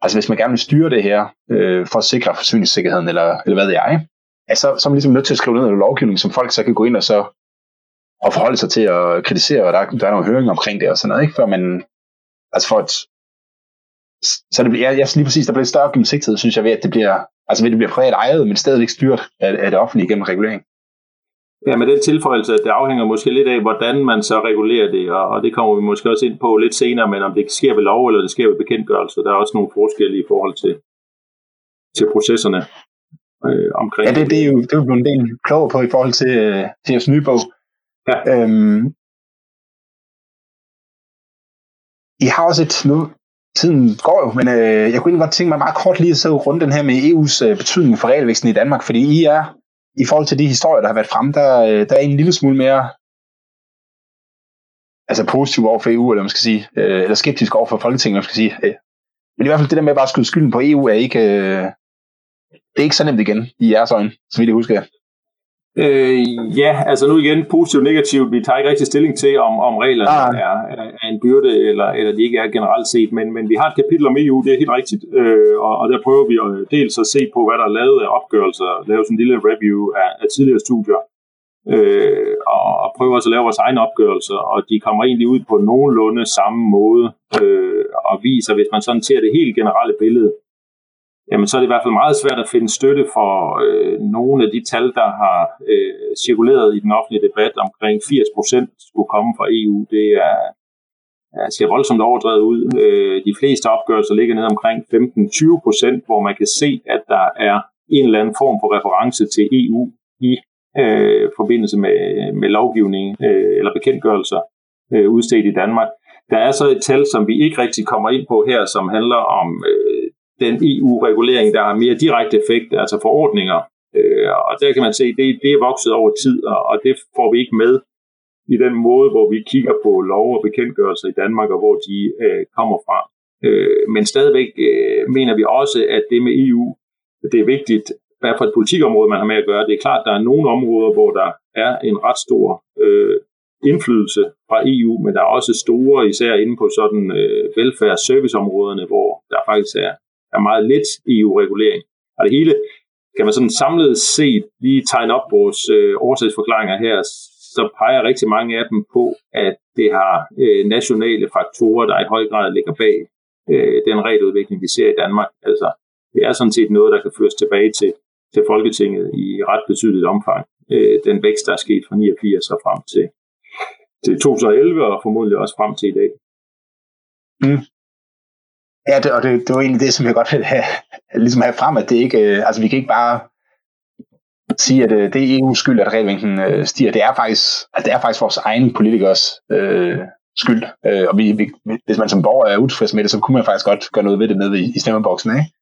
altså hvis man gerne vil styre det her, øh, for at sikre forsyningssikkerheden, eller, eller hvad det er, altså, så er man ligesom nødt til at skrive ned i lovgivning, som folk så kan gå ind og så og forholde sig til at kritisere, og der, der er nogle høringer omkring det og sådan noget, ikke? før man, altså for at, så det bliver, ja, lige præcis, der bliver større gennemsigtighed, synes jeg, ved at det bliver, altså ved at det bliver privat ejet, men stadigvæk styret af, af det offentlige gennem regulering. Ja, med den tilføjelse, at det afhænger måske lidt af, hvordan man så regulerer det, og, og det kommer vi måske også ind på lidt senere, men om det sker ved lov, eller det sker ved bekendtgørelse, der er også nogle forskelle i forhold til, til processerne øh, omkring. Ja, det, det, er jo, det er jo en del klog på i forhold til, øh, jeres nye bog. Ja. Øhm, I har også et, nu tiden går jo, men øh, jeg kunne egentlig godt tænke mig meget kort lige at så rundt den her med EU's øh, betydning for regelvæksten i Danmark, fordi I er, i forhold til de historier, der har været frem, der, øh, der er en lille smule mere altså positiv over for EU, eller man skal sige, øh, eller skeptisk over for Folketinget, man skal sige. Øh. Men i hvert fald det der med at bare skyde skylden på EU, er ikke, øh, det er ikke så nemt igen i jeres øjne, så vidt jeg husker. Øh, ja, altså nu igen positivt og negativt. Vi tager ikke rigtig stilling til, om, om reglerne ah. er, er en byrde, eller, eller de ikke er generelt set, men, men vi har et kapitel om EU, det er helt rigtigt, øh, og, og der prøver vi at, dels at se på, hvad der er lavet af opgørelser, lave sådan en lille review af, af tidligere studier, øh, og, og prøver også at lave vores egne opgørelser, og de kommer egentlig ud på nogenlunde samme måde, øh, og viser, hvis man sådan ser det helt generelle billede, jamen så er det i hvert fald meget svært at finde støtte for øh, nogle af de tal, der har øh, cirkuleret i den offentlige debat omkring 80% skulle komme fra EU. Det er, er ser voldsomt overdrevet ud. Øh, de fleste opgørelser ligger ned omkring 15-20%, hvor man kan se, at der er en eller anden form for reference til EU i øh, forbindelse med, med lovgivning øh, eller bekendtgørelser øh, udstedt i Danmark. Der er så et tal, som vi ikke rigtig kommer ind på her, som handler om øh, den EU-regulering, der har mere direkte effekt, altså forordninger. Øh, og der kan man se, det, det er vokset over tid, og, og det får vi ikke med i den måde, hvor vi kigger på lov og bekendtgørelser i Danmark, og hvor de øh, kommer fra. Øh, men stadigvæk øh, mener vi også, at det med EU, det er vigtigt, hvad for et politikområde man har med at gøre. Det er klart, at der er nogle områder, hvor der er en ret stor øh, indflydelse fra EU, men der er også store, især inde på sådan øh, velfærd- serviceområderne, hvor der faktisk er er meget lidt EU-regulering. Og det hele kan man sådan samlet set lige tegne op vores øh, årsagsforklaringer her, så peger rigtig mange af dem på, at det har øh, nationale faktorer, der i høj grad ligger bag øh, den regeludvikling, vi ser i Danmark. Altså, det er sådan set noget, der kan føres tilbage til, til Folketinget i ret betydeligt omfang. Øh, den vækst, der er sket fra 89 og frem til, til 2011 og formodentlig også frem til i dag. Mm. Ja, det, og det, det var egentlig det, som jeg godt vil have, ligesom have frem, at det ikke, øh, altså vi kan ikke bare sige, at øh, det er EU's skyld, at regelvinklen øh, stiger. Det er faktisk, altså, det er faktisk vores egen politikers øh, skyld. Øh, og vi, vi, hvis man som borger er utilfreds med det, så kunne man faktisk godt gøre noget ved det nede i, i stemmeboksen, ikke?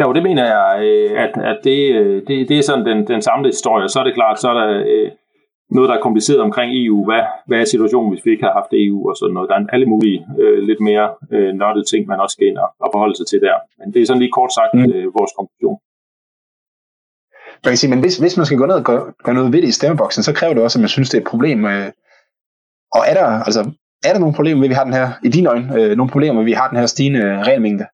Jo, det mener jeg, øh, at, at det, øh, det, det er sådan den, den samlede historie. Så er det klart, så er der øh, noget, der er kompliceret omkring EU. Hvad, hvad er situationen, hvis vi ikke har haft EU og sådan noget? Der er alle mulige øh, lidt mere øh, nørdede ting, man også skal ind og, og forholde sig til der. Men det er sådan lige kort sagt mm. øh, vores konklusion. Man kan sige, men hvis, hvis man skal gå ned og gøre, gøre noget ved det i stemmeboksen, så kræver det også, at man synes, det er et problem. Øh, og er der, altså, er der nogle problemer ved, at vi har den her, i dine øjne, øh, nogle problemer ved, at vi har den her stigende regelmængde?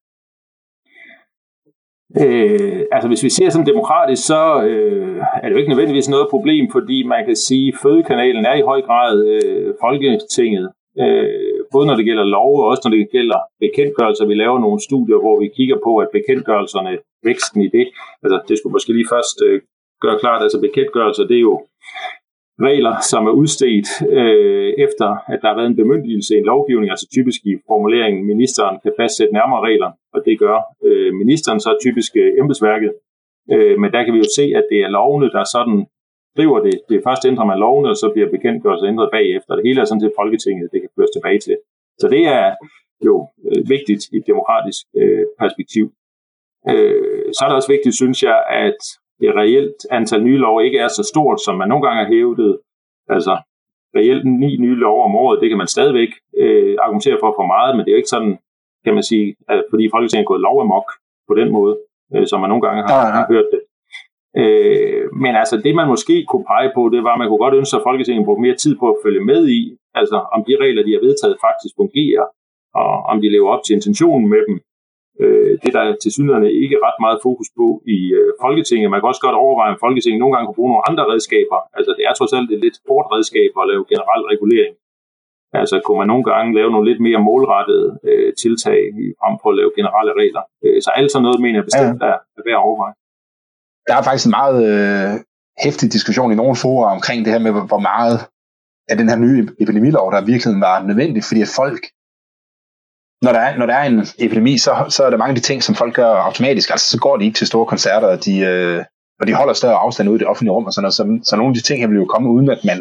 Øh, altså hvis vi ser sådan demokratisk, så øh, er det jo ikke nødvendigvis noget problem, fordi man kan sige, at fødekanalen er i høj grad øh, Folketinget. Øh, både når det gælder lov og også når det gælder bekendtgørelser. Vi laver nogle studier, hvor vi kigger på, at bekendtgørelserne, væksten i det, altså det skulle måske lige først øh, gøre klart, altså bekendtgørelser, det er jo regler, som er udstedt øh, efter, at der har været en bemyndigelse i en lovgivning, altså typisk i formuleringen, ministeren kan fastsætte nærmere regler, og det gør øh, ministeren så typisk øh, embedsværket. Øh, men der kan vi jo se, at det er lovene, der sådan driver det. Det først ændrer man lovene, og så bliver bekendtgørelse ændret bagefter. Det hele er sådan til Folketinget, det kan føres tilbage til. Så det er jo øh, vigtigt i et demokratisk øh, perspektiv. Øh, så er det også vigtigt, synes jeg, at det reelt antal nye lov ikke er så stort, som man nogle gange har hævdet. Altså reelt ni nye lov om året, det kan man stadigvæk øh, argumentere for for meget, men det er jo ikke sådan, kan man sige, at fordi Folketinget er gået lov amok på den måde, øh, som man nogle gange har, ja, ja. hørt det. Øh, men altså det man måske kunne pege på, det var, at man kunne godt ønske, at Folketinget brugte mere tid på at følge med i, altså om de regler, de har vedtaget, faktisk fungerer, og om de lever op til intentionen med dem. Øh, det der til synligheden ikke ret meget fokus på i øh, Folketinget. Man kan også godt overveje, om Folketinget nogle gange kan bruge nogle andre redskaber. Altså det er trods alt et lidt hårdt redskab at lave generel regulering. Altså kunne man nogle gange lave nogle lidt mere målrettede øh, tiltag frem for at lave generelle regler. Øh, så alt sådan noget mener jeg bestemt ja. er, er værd at overveje. Der er faktisk en meget øh, hæftig diskussion i nogle forer omkring det her med, hvor meget af den her nye epidemilov, der virkelig var nødvendig, fordi at folk når der, er, når der er en epidemi, så, så er der mange af de ting, som folk gør automatisk. Altså, så går de ikke til store koncerter, og de, øh, og de holder større afstand ud i det offentlige rum og sådan noget. Så, så nogle af de ting her vil jo komme uden, at man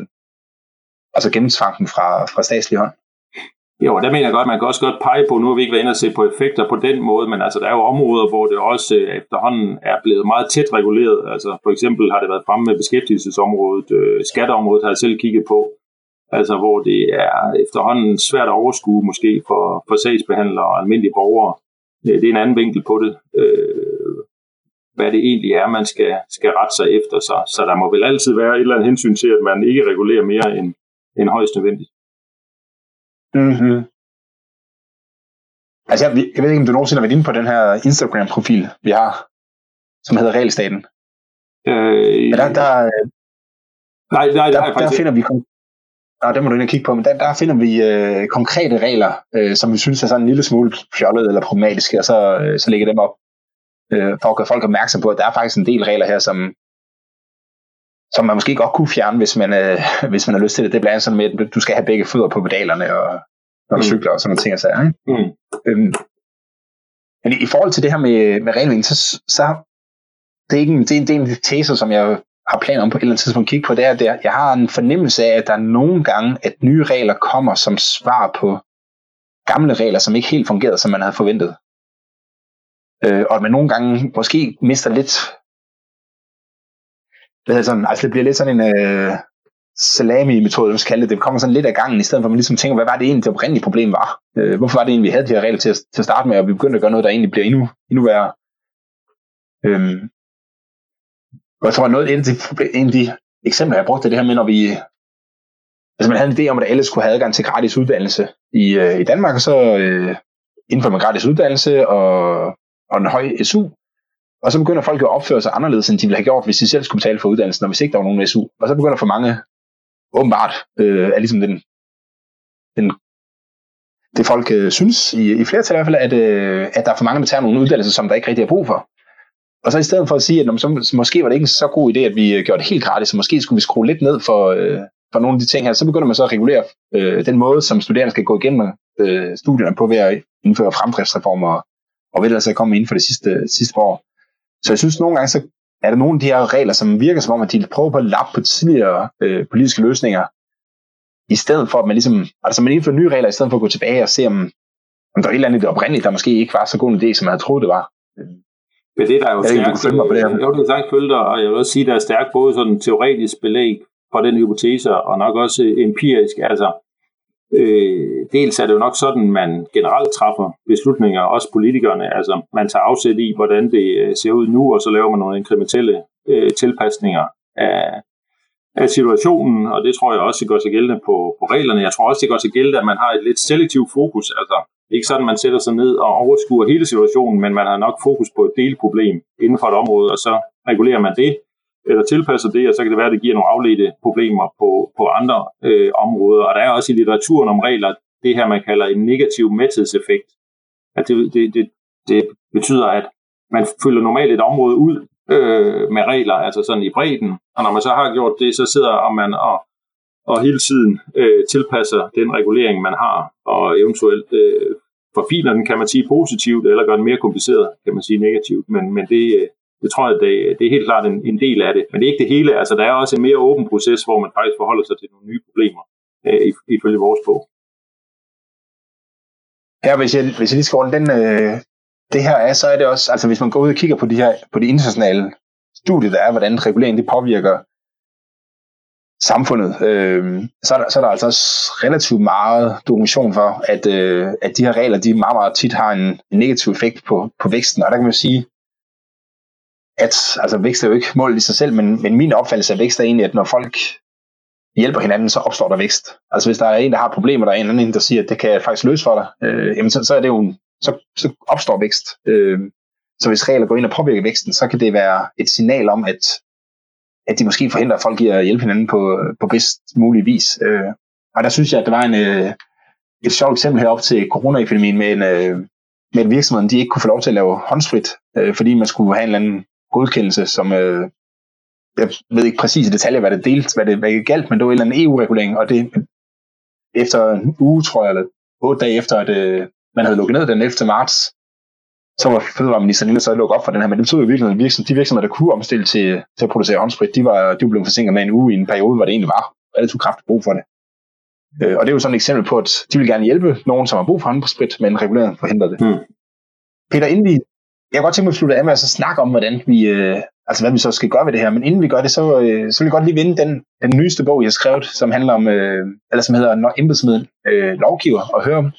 altså gennemtvang dem fra, fra statslig hånd. Jo, der mener jeg godt, man kan også godt pege på, nu har vi ikke været inde og se på effekter på den måde, men altså der er jo områder, hvor det også øh, efterhånden er blevet meget tæt reguleret. Altså for eksempel har det været fremme med beskæftigelsesområdet, øh, skatteområdet har jeg selv kigget på, Altså hvor det er efterhånden svært at overskue måske for, for sagsbehandlere og almindelige borgere. Øh, det er en anden vinkel på det. Øh, hvad det egentlig er, man skal, skal rette sig efter sig. Så der må vel altid være et eller andet hensyn til, at man ikke regulerer mere end, end højst nødvendigt. Mm-hmm. Altså, jeg, jeg ved ikke, om du nogensinde har været inde på den her Instagram-profil, vi har, som hedder Regelstaten. Øh, Men der, der, nej, nej, der, der, der finder vi Nå, det må du ind og kigge på, men der, der finder vi øh, konkrete regler, øh, som vi synes er sådan en lille smule fjollet eller problematiske, og så, øh, så lægger dem op øh, for at gøre folk opmærksom på, at der er faktisk en del regler her, som, som man måske godt kunne fjerne, hvis man, øh, [LAUGHS] hvis man har lyst til det. Det bliver sådan med, at du skal have begge fødder på pedalerne, og, når du mm. cykler og sådan nogle ting. Og sager, ikke? Mm. Øhm, men i, i forhold til det her med, med regelvind, så, så det er, ikke en, det, er en, det er en tese, som jeg har planer om på et eller andet tidspunkt at kigge på, det er, at jeg har en fornemmelse af, at der er nogle gange, at nye regler kommer som svar på gamle regler, som ikke helt fungerede, som man havde forventet. Øh, og at man nogle gange måske mister lidt det, er sådan, altså det bliver lidt sådan en øh, salami-metode, man skal kalde det. Det kommer sådan lidt af gangen, i stedet for at man ligesom tænker, hvad var det egentlig, det oprindelige problem var? Øh, hvorfor var det egentlig, vi havde de her regler til, til at starte med, og vi begyndte at gøre noget, der egentlig bliver endnu, endnu værre? Øh, og jeg tror, noget, en, af de, en af de eksempler, jeg brugte, det her med, når vi... Altså, man havde en idé om, at alle skulle have adgang til gratis uddannelse i, øh, i Danmark, og så øh, indfører man gratis uddannelse og, og en høj SU. Og så begynder folk at opføre sig anderledes, end de ville have gjort, hvis de selv skulle betale for uddannelsen, og hvis ikke der var nogen SU. Og så begynder for mange, åbenbart, øh, er ligesom den, den det folk øh, synes, i, i flertal i hvert fald, at, øh, at der er for mange, der tager nogle uddannelser, som der ikke rigtig er brug for. Og så i stedet for at sige, at så, måske var det ikke en så god idé, at vi øh, gjorde det helt gratis, så måske skulle vi skrue lidt ned for, øh, for nogle af de ting her, så begynder man så at regulere øh, den måde, som studerende skal gå igennem øh, studierne på ved at indføre fremdriftsreformer, og ved at så komme inden for det sidste, sidste år. Så jeg synes nogle gange, så er der nogle af de her regler, som virker som om, at de prøver på at lappe på tidligere øh, politiske løsninger, i stedet for at man ligesom, altså man indfører nye regler, i stedet for at gå tilbage og se, om, om der er et eller andet det oprindeligt, der måske ikke var så god en idé, som man havde troet, det var. Men det der er jo jeg stærkt, mig på det her. Jo, det er stærkt følge dig, og jeg vil også sige, der er stærkt både sådan teoretisk belæg for den hypotese, og nok også empirisk. Altså, øh, dels er det jo nok sådan, man generelt træffer beslutninger, også politikerne. Altså, man tager afsæt i, hvordan det øh, ser ud nu, og så laver man nogle inkrementelle øh, tilpasninger af, af situationen, og det tror jeg også det går sig gældende på, på reglerne. Jeg tror også, det går sig gældende, at man har et lidt selektivt fokus. Altså, ikke sådan, man sætter sig ned og overskuer hele situationen, men man har nok fokus på et delproblem inden for et område, og så regulerer man det, eller tilpasser det, og så kan det være, at det giver nogle afledte problemer på, på andre øh, områder. Og der er også i litteraturen om regler det her, man kalder en negativ mæthedseffekt. At det, det, det, det betyder, at man fylder normalt et område ud øh, med regler, altså sådan i bredden, og når man så har gjort det, så sidder man og og hele tiden øh, tilpasser den regulering, man har, og eventuelt øh, forfiler den, kan man sige, positivt, eller gør den mere kompliceret, kan man sige, negativt. Men, men det, øh, det tror jeg, det, det er helt klart en, en del af det. Men det er ikke det hele. Altså, der er også en mere åben proces, hvor man faktisk forholder sig til nogle nye problemer, øh, ifølge vores bog. Ja, hvis jeg, hvis jeg lige skal den, øh, det her er, så er det også, altså hvis man går ud og kigger på de her, på de internationale studier, der er, hvordan regulering det påvirker samfundet, øh, så, er der, så er der altså også relativt meget dokumentation for, at, øh, at de her regler, de meget, meget tit har en, en negativ effekt på, på væksten. Og der kan man jo sige, at altså, vækst er jo ikke målet i sig selv, men, men min opfattelse af vækst er egentlig, at når folk hjælper hinanden, så opstår der vækst. Altså hvis der er en, der har problemer, der er en anden, der siger, at det kan jeg faktisk løse for dig, øh, jamen så, så er det jo en, så, så opstår vækst. Øh, så hvis regler går ind og påvirker væksten, så kan det være et signal om, at, at de måske forhindrer at folk i at hjælpe hinanden på, på bedst mulig vis. Øh, og der synes jeg, at der var en, øh, et sjovt eksempel herop til coronaepidemien med en, øh, med en virksomhed, de ikke kunne få lov til at lave håndsprit, øh, fordi man skulle have en eller anden godkendelse, som øh, jeg ved ikke præcis i detaljer, hvad det delt, hvad det, hvad det galt, men det var en eller anden EU-regulering, og det efter en uge, tror jeg, eller otte dage efter, at øh, man havde lukket ned den 11. marts, så var fødevareministeren inde og så lukke op for den her, men det betød jo virkelig, at virksomhed, de virksomheder, der kunne omstille til, til at producere håndsprit, de var, de var blevet forsinket med en uge i en periode, hvor det egentlig var relativt kraftigt brug for det. Øh, og det er jo sådan et eksempel på, at de vil gerne hjælpe nogen, som har brug for håndsprit, men reguleringen forhindrer det. Hmm. Peter, inden vi, jeg kan godt tænke mig at slutte af med at så snakke om, hvordan vi, øh, altså hvad vi så skal gøre ved det her, men inden vi gør det, så, øh, så vil jeg godt lige vinde den, den nyeste bog, jeg har skrevet, som handler om, øh, eller som hedder Når embedsmiddel øh, lovgiver, og høre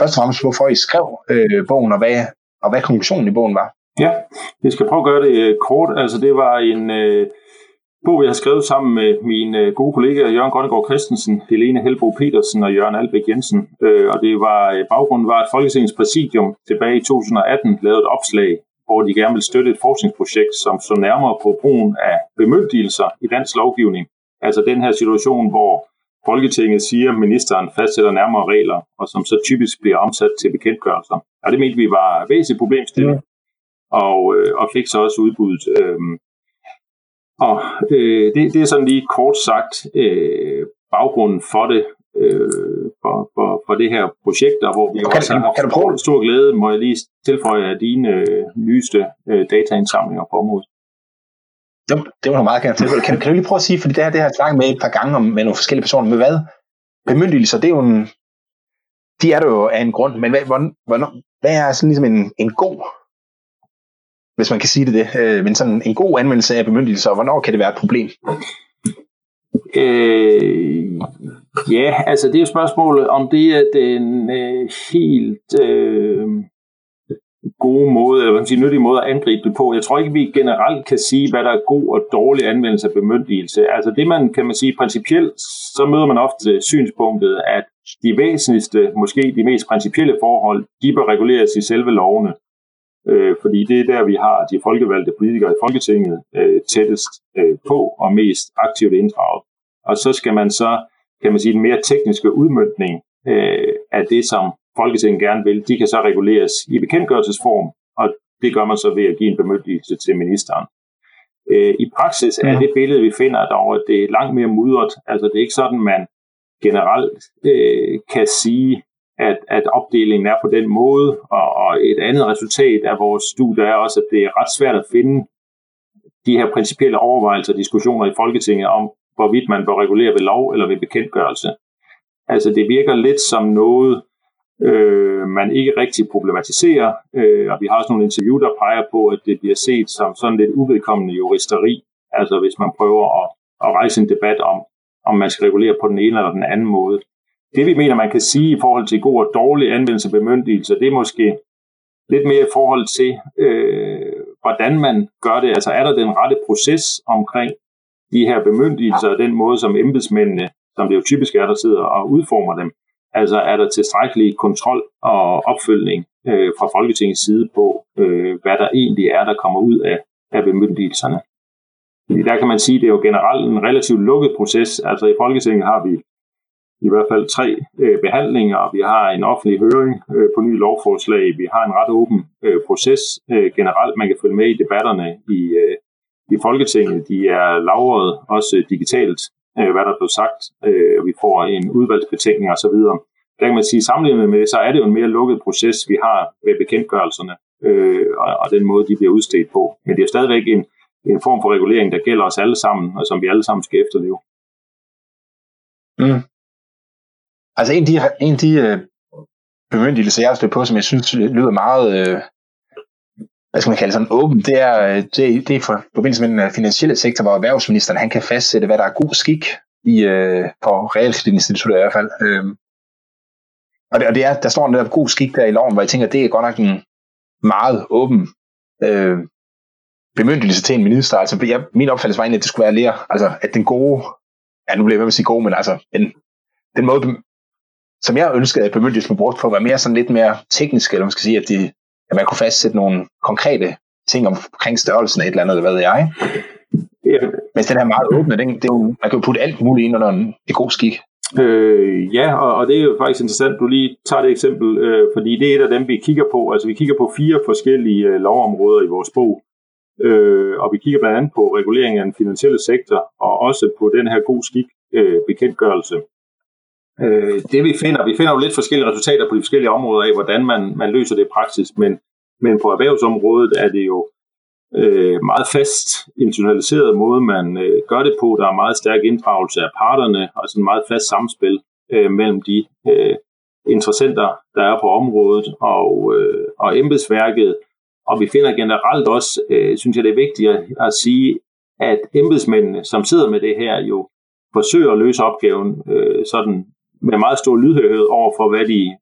først og fremmest, hvorfor I skrev øh, bogen, og hvad, og hvad konklusionen i bogen var. Ja, jeg skal prøve at gøre det øh, kort. Altså det var en øh, bog, jeg har skrevet sammen med mine øh, gode kollegaer Jørgen Grønnegård Christensen, Helene Helbo Petersen og Jørgen Albæk Jensen. Øh, og det var øh, baggrunden var, at Folketingets præsidium tilbage i 2018 lavede et opslag, hvor de gerne vil støtte et forskningsprojekt, som så nærmere på brugen af bemyndigelser i dansk lovgivning. Altså den her situation, hvor Folketinget siger, at ministeren fastsætter nærmere regler, og som så typisk bliver omsat til bekendtgørelser. Og det mente vi var væsentligt problemstilling, ja. og, øh, og fik så også udbuddet. Øhm, og øh, det, det er sådan lige kort sagt øh, baggrunden for det, øh, for, for, for det her projekt, og hvor vi kan, også har kan du prøve? stor glæde, må jeg lige tilføje af dine øh, nyeste øh, dataindsamlinger på området. Det, det var meget gerne til. Kan, kan du lige prøve at sige, fordi det her det har jeg snakket med et par gange om, med nogle forskellige personer, med hvad? Bemyndigelser, det er jo en, de er der jo af en grund, men hvad, hvad, hvad er sådan ligesom en, en god, hvis man kan sige det, det øh, men sådan en god anvendelse af bemyndigelser, og hvornår kan det være et problem? Øh, ja, altså det er jo spørgsmålet, om det er den øh, helt øh, gode måde, eller hvad man siger, nyttige måde at angribe det på. Jeg tror ikke, vi generelt kan sige, hvad der er god og dårlig anvendelse af bemyndigelse. Altså det man, kan man sige, principielt, så møder man ofte synspunktet, at de væsentligste, måske de mest principielle forhold, de bør reguleres i selve lovene. Øh, fordi det er der, vi har de folkevalgte politikere i Folketinget øh, tættest øh, på og mest aktivt inddraget. Og så skal man så, kan man sige, den mere tekniske udmyndning øh, af det, som Folketinget gerne vil, de kan så reguleres i bekendtgørelsesform, og det gør man så ved at give en bemyndigelse til ministeren. Øh, I praksis er det billede, vi finder derovre, at det er langt mere mudret. Altså det er ikke sådan, man generelt øh, kan sige, at, at opdelingen er på den måde, og, og et andet resultat af vores studie er også, at det er ret svært at finde de her principielle overvejelser og diskussioner i Folketinget om, hvorvidt man bør regulere ved lov eller ved bekendtgørelse. Altså det virker lidt som noget, øh, man ikke rigtig problematiserer, øh, og vi har også nogle interview, der peger på, at det bliver set som sådan lidt uvedkommende juristeri, altså hvis man prøver at, at rejse en debat om, om man skal regulere på den ene eller den anden måde. Det vi mener, man kan sige i forhold til god og dårlig anvendelse af bemyndigelser, det er måske lidt mere i forhold til, øh, hvordan man gør det. Altså er der den rette proces omkring de her bemyndigelser og den måde, som embedsmændene, som det jo typisk er, der sidder og udformer dem, Altså er der tilstrækkelig kontrol og opfølgning øh, fra Folketingets side på, øh, hvad der egentlig er, der kommer ud af, af bemyndigelserne. Fordi der kan man sige, at det er jo generelt en relativt lukket proces. Altså i Folketinget har vi i hvert fald tre øh, behandlinger, vi har en offentlig høring øh, på nye lovforslag, vi har en ret åben øh, proces øh, generelt. Man kan følge med i debatterne i, øh, i Folketinget. De er lavret også digitalt øh, hvad der blev sagt, øh, vi får en udvalgsbetænkning osv. Der kan man sige, sammenlignet med det, så er det jo en mere lukket proces, vi har ved bekendtgørelserne, øh, og, og den måde, de bliver udstedt på. Men det er stadigvæk en, en form for regulering, der gælder os alle sammen, og som vi alle sammen skal efterleve. Mm. Altså en af de, en af de øh, bemyndigelser, jeg har stødt på, som jeg synes lyder meget øh, hvad skal man kalde sådan åben, det er, øh, det, det er for forbindelse med den øh, finansielle sektor, hvor erhvervsministeren han kan fastsætte, hvad der er god skik i, øh, på Realkreditinstituttet i hvert fald. Øh, og det, og det er, der står netop der god skik der i loven, hvor jeg tænker, det er godt nok en meget åben øh, bemyndigelse til en minister. Altså, jeg, min opfattelse var egentlig, at det skulle være mere, altså, at den gode, ja, nu bliver jeg ved at sige god, men altså, den, den måde, som jeg ønskede, at bemyndigelsen blev brugt på, var mere sådan lidt mere teknisk, eller man skal sige, at, de, at man kunne fastsætte nogle konkrete ting omkring størrelsen af et eller andet, eller hvad ved jeg. Men den her meget åbne, den, det er jo, man kan jo putte alt muligt ind under en, en god skik. Øh, ja, og, og det er jo faktisk interessant, du lige tager det eksempel, øh, fordi det er et af dem, vi kigger på. Altså vi kigger på fire forskellige øh, lovområder i vores bog, øh, og vi kigger blandt andet på regulering af den finansielle sektor, og også på den her god skik øh, bekendtgørelse. Øh, det vi finder, vi finder jo lidt forskellige resultater på de forskellige områder af, hvordan man, man løser det i praksis, men, men på erhvervsområdet er det jo øh, meget fast institutionaliseret måde, man øh, gør det på. Der er meget stærk inddragelse af parterne, og sådan en meget fast samspil øh, mellem de øh, interessenter, der er på området, og, øh, og embedsværket. Og vi finder generelt også, øh, synes jeg det er vigtigt at, at sige, at embedsmændene, som sidder med det her, jo forsøger at løse opgaven øh, sådan med meget stor lydhørighed over for, hvad de,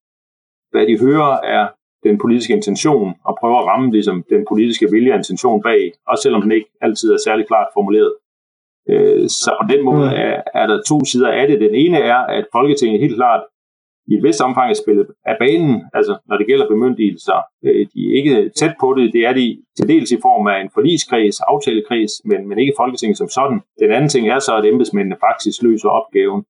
hvad de hører er den politiske intention, og prøver at ramme ligesom, den politiske vilje og intention bag, også selvom den ikke altid er særlig klart formuleret. Øh, så på den måde mm. er, er der to sider af det. Den ene er, at Folketinget helt klart i et vist omfang er spillet af banen, altså når det gælder bemyndigelser. Øh, de er ikke tæt på det, det er de til dels i form af en forligskreds, aftalekreds, men, men ikke Folketinget som sådan. Den anden ting er så, at embedsmændene faktisk løser opgaven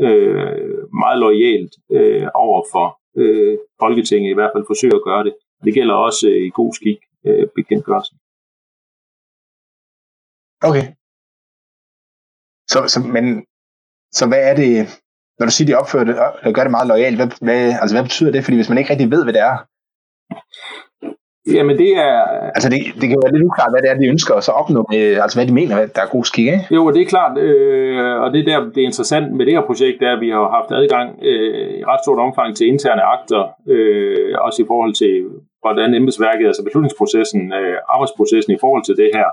øh, meget lojalt øh, over for øh, Folketinget, i hvert fald forsøger at gøre det. Det gælder også øh, i god skik øh, bekendtgørelsen. Okay. Så, så, men, så hvad er det, når du siger, de opfører det, og gør det meget lojalt, hvad, hvad, altså, hvad betyder det? Fordi hvis man ikke rigtig ved, hvad det er, Jamen det er... Altså det, det kan være lidt uklart, hvad det er, de ønsker at så opnå, øh, altså hvad de mener, der er god skik, ikke? Jo, det er klart, øh, og det er der, det er interessant med det her projekt, er, at vi har haft adgang øh, i ret stort omfang til interne akter, øh, også i forhold til, hvordan embedsværket, altså beslutningsprocessen, øh, arbejdsprocessen i forhold til det her.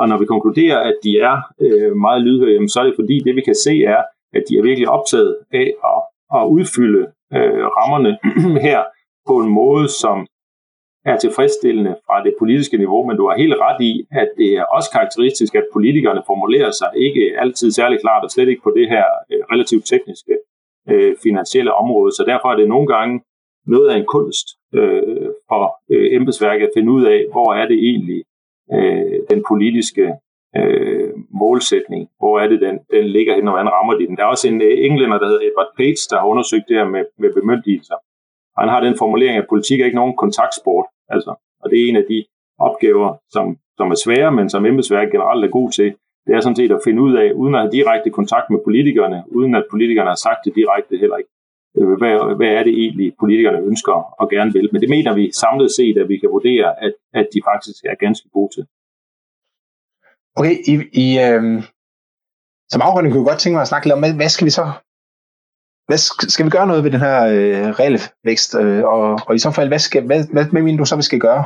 Og når vi konkluderer, at de er øh, meget lydhørige, så er det fordi, det vi kan se er, at de er virkelig optaget af at, at udfylde øh, rammerne [CLEARS THROAT] her på en måde, som er tilfredsstillende fra det politiske niveau, men du har helt ret i, at det er også karakteristisk, at politikerne formulerer sig ikke altid særlig klart, og slet ikke på det her øh, relativt tekniske øh, finansielle område. Så derfor er det nogle gange noget af en kunst øh, for øh, embedsværket at finde ud af, hvor er det egentlig øh, den politiske øh, målsætning, hvor er det, den, den ligger hen, og hvordan rammer de den. Der er også en øh, englænder, der hedder Edward Page, der har undersøgt det her med, med bemyndigelser. Han har den formulering, at politik er ikke nogen kontaktsport. Altså, og det er en af de opgaver, som, som er svære, men som embedsværket generelt er god til. Det er sådan set at finde ud af, uden at have direkte kontakt med politikerne, uden at politikerne har sagt det direkte heller ikke, øh, hvad, hvad er det egentlig, politikerne ønsker og gerne vil. Men det mener vi samlet set, at vi kan vurdere, at, at de faktisk er ganske gode til. Okay, i, i, øh, som afrunding kunne jeg godt tænke mig at snakke lidt om, hvad skal vi så hvad, skal vi gøre noget ved den her øh, regelvækst? Øh, og, og i så fald, hvad, skal, hvad, hvad, hvad mener du så, vi skal gøre?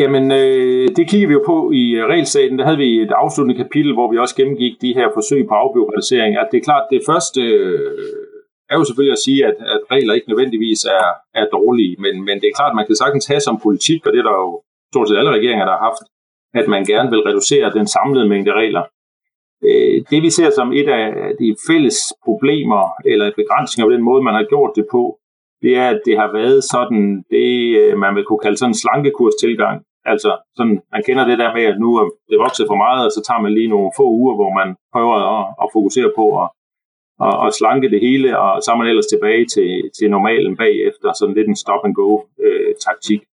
Jamen, øh, det kigger vi jo på i øh, regelsagen. Der havde vi et afsluttende kapitel, hvor vi også gennemgik de her forsøg på afbyråkratisering. At det er klart, det første øh, er jo selvfølgelig at sige, at, at regler ikke nødvendigvis er, er dårlige, men, men det er klart, at man kan sagtens have som politik, og det er der jo stort set alle regeringer, der har haft, at man gerne vil reducere den samlede mængde regler. Øh, det vi ser som et af de fælles problemer eller begrænsninger på den måde, man har gjort det på, det er, at det har været sådan, det øh, man vil kunne kalde sådan en slankekurstilgang. Altså, sådan, man kender det der med, at nu er det vokset for meget, og så tager man lige nogle få uger, hvor man prøver at, at fokusere på at, at, at slanke det hele, og så er man ellers tilbage til, til normalen bagefter, sådan lidt en stop-and-go-taktik. Øh,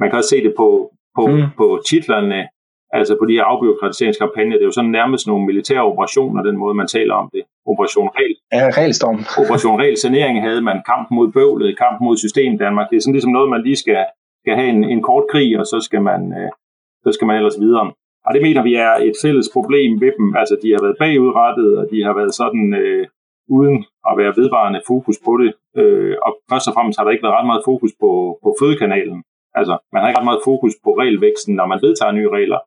man kan også se det på, på, mm. på titlerne altså på de her afbyråkratiseringskampagner, det er jo sådan nærmest nogle militære operationer, den måde man taler om det. Operation Regel. Ja, regelstorm. [LAUGHS] Operation Regel Sanering havde man kamp mod bøvlet, kamp mod system Danmark. Det er sådan ligesom noget, man lige skal, skal have en, en kort krig, og så skal, man, øh, så skal man ellers videre. Og det mener vi er et fælles problem ved dem. Altså, de har været bagudrettet, og de har været sådan øh, uden at være vedvarende fokus på det. Øh, og først og fremmest har der ikke været ret meget fokus på, på fødekanalen. Altså, man har ikke ret meget fokus på regelvæksten, når man vedtager nye regler.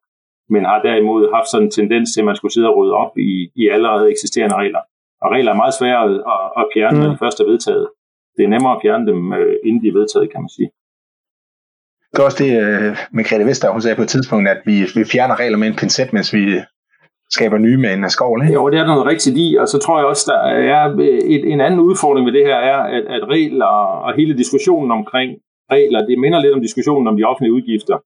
Men har derimod haft sådan en tendens til, at man skulle sidde og rydde op i, i allerede eksisterende regler. Og regler er meget svære at, at fjerne, mm. når de først er vedtaget. Det er nemmere at fjerne dem, øh, inden de er vedtaget, kan man sige. Det er også det, øh, med Grete Vester, hun sagde på et tidspunkt, at vi, vi fjerner regler med en pincet, mens vi skaber nye med en skovl. Ikke? Jo, det er der noget rigtigt i, og så tror jeg også, der er et, en anden udfordring ved det her, er, at, at regler og hele diskussionen omkring regler, det minder lidt om diskussionen om de offentlige udgifter.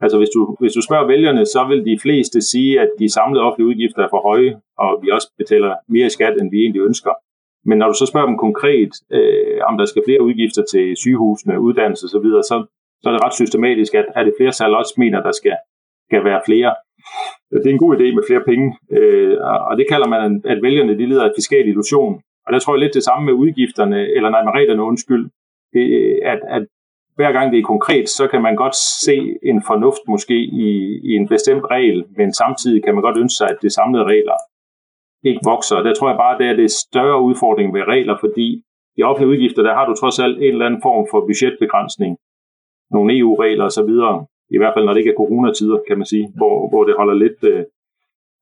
Altså hvis du, hvis du spørger vælgerne, så vil de fleste sige, at de samlede offentlige udgifter er for høje, og vi også betaler mere i skat, end vi egentlig ønsker. Men når du så spørger dem konkret, øh, om der skal flere udgifter til sygehusene, uddannelse osv., så, så, så er det ret systematisk, at, at det flertal også mener, at der skal, skal være flere. Det er en god idé med flere penge, øh, og det kalder man, at vælgerne de lider af fiskal illusion. Og der tror jeg lidt det samme med udgifterne, eller nej, med reglerne undskyld, det, øh, at, at hver gang det er konkret, så kan man godt se en fornuft måske i, i en bestemt regel, men samtidig kan man godt ønske sig, at det samlede regler ikke vokser. Der tror jeg bare, at det er det større udfordring ved regler, fordi i offentlige udgifter, der har du trods alt en eller anden form for budgetbegrænsning. Nogle EU-regler osv. I hvert fald når det ikke er coronatider, kan man sige, hvor, hvor det holder lidt øh,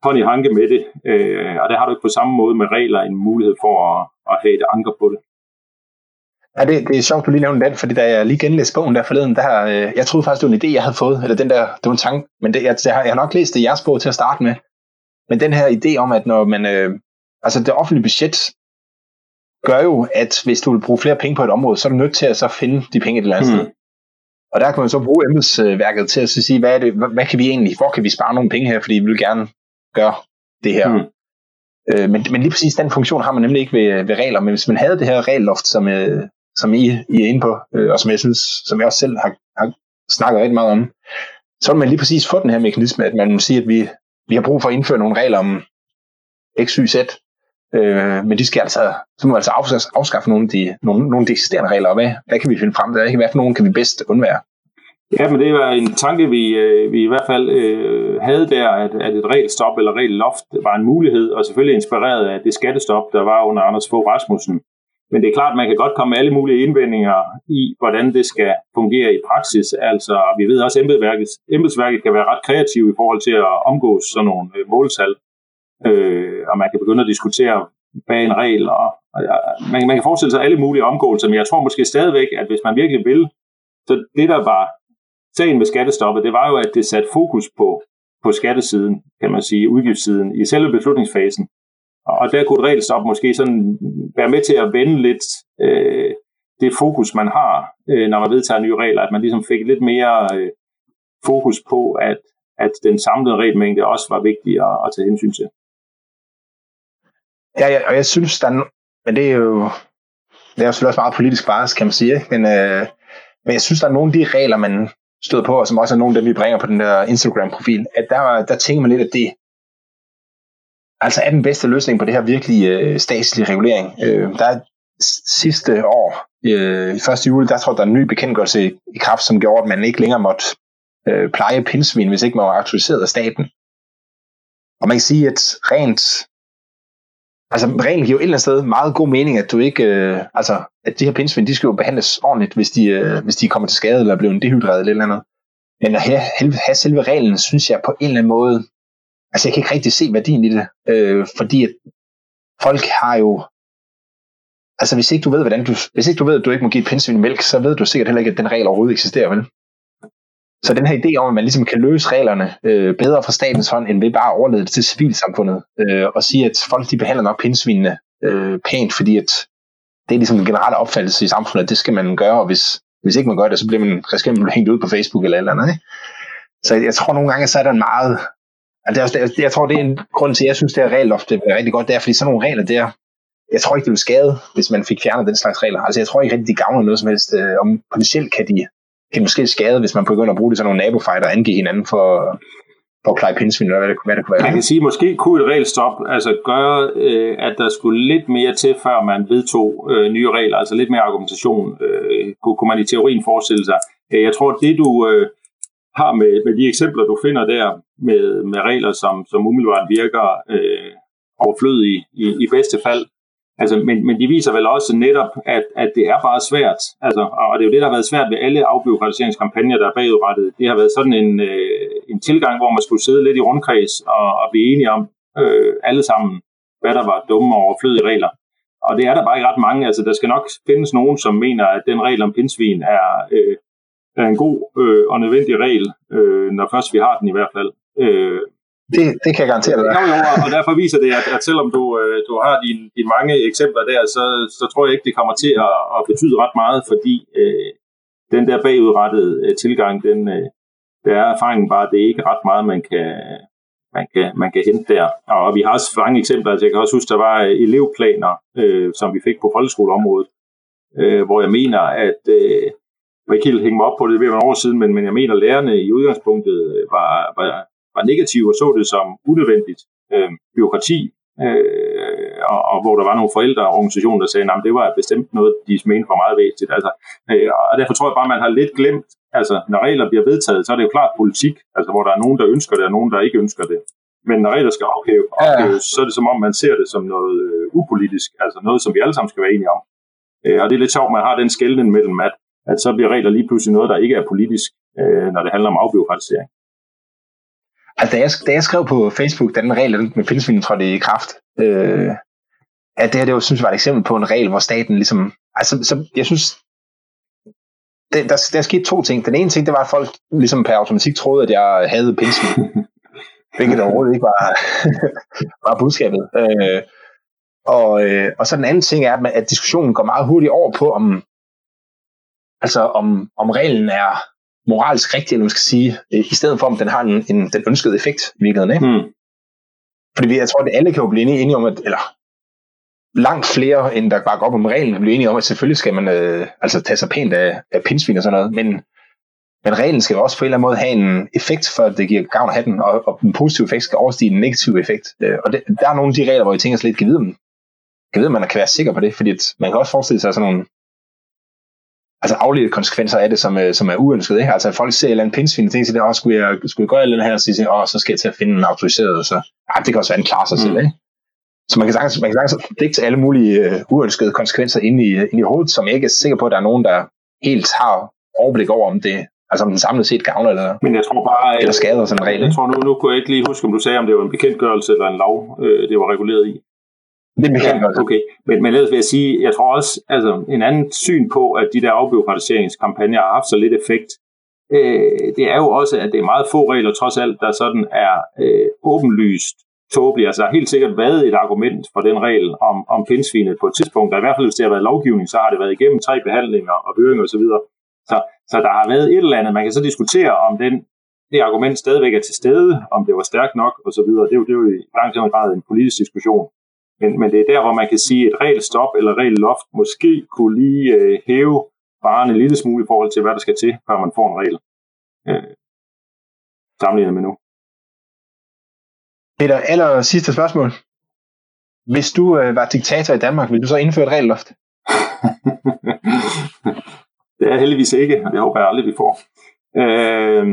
hånd i hanke med det. Øh, og der har du ikke på samme måde med regler en mulighed for at, at have et anker på det. Ja, det, det er sjovt, du lige nævnte den, fordi da jeg lige genlæste bogen der forleden, der, øh, jeg troede faktisk, det var en idé, jeg havde fået, eller den der, det var en tanke, men det, jeg, jeg, har, jeg har nok læst det i jeres bog til at starte med. Men den her idé om, at når man, øh, altså det offentlige budget gør jo, at hvis du vil bruge flere penge på et område, så er du nødt til at så finde de penge et eller andet mm. sted. Og der kan man så bruge embedsværket til at sige, hvad, er det, hvad, hvad kan vi egentlig, hvor kan vi spare nogle penge her, fordi vi vil gerne gøre det her. Mm. Øh, men, men lige præcis den funktion har man nemlig ikke ved, ved regler, men hvis man havde det her regelloft, som, øh, som I, I er inde på, øh, og som jeg synes, som jeg også selv har, har snakket rigtig meget om, så vil man lige præcis få den her mekanisme, at man må sige, at vi, vi har brug for at indføre nogle regler om X, Y, Z, øh, men de skal altså, så må vi altså afskaffe nogle af de, nogle, nogle af de eksisterende regler, og hvad, hvad kan vi finde frem til, hvad for nogle kan vi bedst undvære? Ja, men det var en tanke, vi, øh, vi i hvert fald øh, havde der, at, at et regelstop eller regelloft var en mulighed, og selvfølgelig inspireret af det skattestop, der var under Anders Fogh Rasmussen, men det er klart, at man kan godt komme med alle mulige indvendinger i, hvordan det skal fungere i praksis. Altså, vi ved også, at embedsværket, embedsværket kan være ret kreativ i forhold til at omgås sådan nogle øh, måltal. Øh, og man kan begynde at diskutere bag en regel. Og, og, man, man kan forestille sig alle mulige omgåelser, men jeg tror måske stadigvæk, at hvis man virkelig vil, så det der var sagen med skattestoppet, det var jo, at det satte fokus på, på skattesiden, kan man sige, udgiftssiden, i selve beslutningsfasen. Og der kunne et regelstop måske sådan være med til at vende lidt øh, det fokus, man har, øh, når man vedtager nye regler, at man ligesom fik lidt mere øh, fokus på, at, at den samlede regelmængde også var vigtig at, at tage hensyn til. Ja, ja, og jeg synes, der er, men det er jo, det er jo selvfølgelig også meget politisk bare, kan man sige, ikke? Men, øh, men jeg synes, der er nogle af de regler, man stod på, og som også er nogle af dem, vi bringer på den der Instagram-profil, at der, der tænker man lidt, at det, altså er den bedste løsning på det her virkelig øh, statslige regulering. Øh, der er sidste år, øh, i 1. juli, der tror jeg, der er en ny bekendtgørelse i, i kraft, som gjorde, at man ikke længere måtte øh, pleje pindsvin, hvis ikke man var autoriseret af staten. Og man kan sige, at rent Altså, reglen giver jo et eller andet sted meget god mening, at du ikke, øh, altså, at de her pindsvin, de skal jo behandles ordentligt, hvis de, øh, hvis de kommer til skade, eller bliver dehydreret eller et eller andet. Men at have, have selve reglen, synes jeg på en eller anden måde, altså jeg kan ikke rigtig se værdien i det, øh, fordi at folk har jo, altså hvis ikke du ved, hvordan du, hvis ikke du ved, at du ikke må give et pindsvin mælk, så ved du sikkert heller ikke, at den regel overhovedet eksisterer, vel? Så den her idé om, at man ligesom kan løse reglerne øh, bedre fra statens hånd, end ved bare at overlede det til civilsamfundet, øh, og sige, at folk de behandler nok pindsvinene øh, pænt, fordi at det er ligesom den generelle opfattelse i samfundet, at det skal man gøre, og hvis, hvis ikke man gør det, så bliver man risikerer hængt ud på Facebook eller eller andet. Ikke? Så jeg tror nogle gange, så er der en meget... Altså, det er, jeg tror, det er en grund til, at jeg synes, det her regelloft det er rigtig godt, det er, fordi sådan nogle regler der, jeg tror ikke, det vil skade, hvis man fik fjernet den slags regler. Altså, jeg tror ikke rigtig, de gavner noget som helst. Øh, om potentielt kan de kan måske skade, hvis man begynder at bruge det sådan nogle nabofighter og angive hinanden for, for at pleje pindsvin, eller hvad det, hvad det kunne være. Man kan sige, måske kunne et regelstop altså gøre, øh, at der skulle lidt mere til, før man vedtog øh, nye regler, altså lidt mere argumentation, øh, kunne, kunne man i teorien forestille sig. Øh, jeg tror, det du øh, har med, med de eksempler, du finder der, med, med regler, som, som umiddelbart virker øh, overflødige i, i bedste fald, Altså, men, men de viser vel også netop, at, at det er bare svært. Altså, og det er jo det, der har været svært ved alle afbiokratiseringskampagner, der er bagudrettet. Det har været sådan en, øh, en tilgang, hvor man skulle sidde lidt i rundkreds og, og blive enige om øh, alle sammen, hvad der var dumme og overflødige regler. Og det er der bare ikke ret mange. Altså, der skal nok findes nogen, som mener, at den regel om pindsvin er, øh, er en god øh, og nødvendig regel, øh, når først vi har den i hvert fald. Øh, det, det kan jeg garantere dig. Jo, jo, og derfor viser det, at, at selvom du, øh, du har dine, dine mange eksempler der, så, så tror jeg ikke, det kommer til at, at betyde ret meget, fordi øh, den der bagudrettede øh, tilgang, den, øh, der er erfaringen bare, at det er ikke ret meget, man kan, man kan, man kan hente der. Og vi har også mange eksempler, altså jeg kan også huske, der var elevplaner, øh, som vi fik på folkeskoleområdet, øh, hvor jeg mener, at øh, jeg ikke helt hænge mig op på det ved nogle år siden, men, men jeg mener, at lærerne i udgangspunktet var, var, var negative og så det som unødvendigt øh, byråkrati, øh, og, og hvor der var nogle forældreorganisationer, der sagde, at det var bestemt noget, de mente var meget væsentligt. Altså, øh, og derfor tror jeg bare, at man har lidt glemt, altså når regler bliver vedtaget, så er det jo klart politik, altså hvor der er nogen, der ønsker det, og nogen, der ikke ønsker det. Men når regler skal ophæves, ophæves ja. så er det som om, man ser det som noget øh, upolitisk, altså noget, som vi alle sammen skal være enige om. Øh, og det er lidt sjovt, man har den skældning mellem, at, at så bliver regler lige pludselig noget, der ikke er politisk, øh, når det handler om afbiokratisering. Altså, da jeg, da jeg skrev på Facebook, da den regel med pindsvin trådte i kraft, øh, at det her, det var, synes jeg var et eksempel på en regel, hvor staten ligesom, altså, så jeg synes, det, der, der skete to ting. Den ene ting, det var, at folk ligesom per automatik troede, at jeg havde pindsvin. [LAUGHS] hvilket overhovedet ikke var, [LAUGHS] var budskabet. Øh, og, øh, og så den anden ting er, at diskussionen går meget hurtigt over på, om, altså om, om reglen er moralsk rigtig, eller man skal sige, øh, i stedet for om den har en, en, den ønskede effekt i virkeligheden. Ikke? Mm. Fordi jeg tror, at alle kan jo blive enige, enige om, at, eller langt flere, end der bakker op om reglen, kan blive enige om, at selvfølgelig skal man øh, altså tage sig pænt af, af pindsvin og sådan noget, men, men reglen skal jo også på en eller anden måde have en effekt, for at det giver gavn at have den, og, og den positive effekt skal overstige den negative effekt. Øh, og det, der er nogle af de regler, hvor jeg tænker lidt, kan vide, kan vide, om man kan være sikker på det, fordi man kan også forestille sig sådan nogle altså afledte konsekvenser af det, som, øh, som er uønsket. Ikke? Altså at folk ser et eller andet pindsvin, og tænker sig, at skulle jeg, skulle jeg gøre alt det her, og sige, åh, så skal jeg til at finde en autoriseret, så ja, det kan også være, en klarer sig mm. selv. Ikke? Så man kan sagtens, man kan sagtens digte alle mulige uh, uønskede konsekvenser ind i, ind i hovedet, som jeg ikke er sikker på, at der er nogen, der helt har overblik over, om det altså om den samlet set gavner eller, Men jeg tror bare, eller skader sådan en regel. Jeg tror nu, nu kunne jeg ikke lige huske, om du sagde, om det var en bekendtgørelse eller en lov, øh, det var reguleret i. Det er ja, okay. Men, men ellers vil jeg sige, jeg tror også, altså en anden syn på, at de der afbiokratiseringskampagner har haft så lidt effekt, øh, det er jo også, at det er meget få regler, trods alt, der sådan er øh, åbenlyst tåbelige. Altså der har helt sikkert været et argument for den regel om, om pindsvinet på et tidspunkt, der i hvert fald hvis det har været lovgivning, så har det været igennem tre behandlinger og høringer osv. Så, så, så der har været et eller andet, man kan så diskutere, om den, det argument stadigvæk er til stede, om det var stærkt nok osv. Det, er jo, det er jo i langt grad en politisk diskussion. Men, men det er der, hvor man kan sige, at et regelstop eller regelloft måske kunne lige øh, hæve varen en lille smule i forhold til, hvad der skal til, før man får en regel. Øh, sammenlignet med nu. Peter, aller sidste spørgsmål. Hvis du øh, var diktator i Danmark, ville du så indføre et regelloft? [LAUGHS] det er heldigvis ikke, og det håber jeg aldrig, vi får. Øh,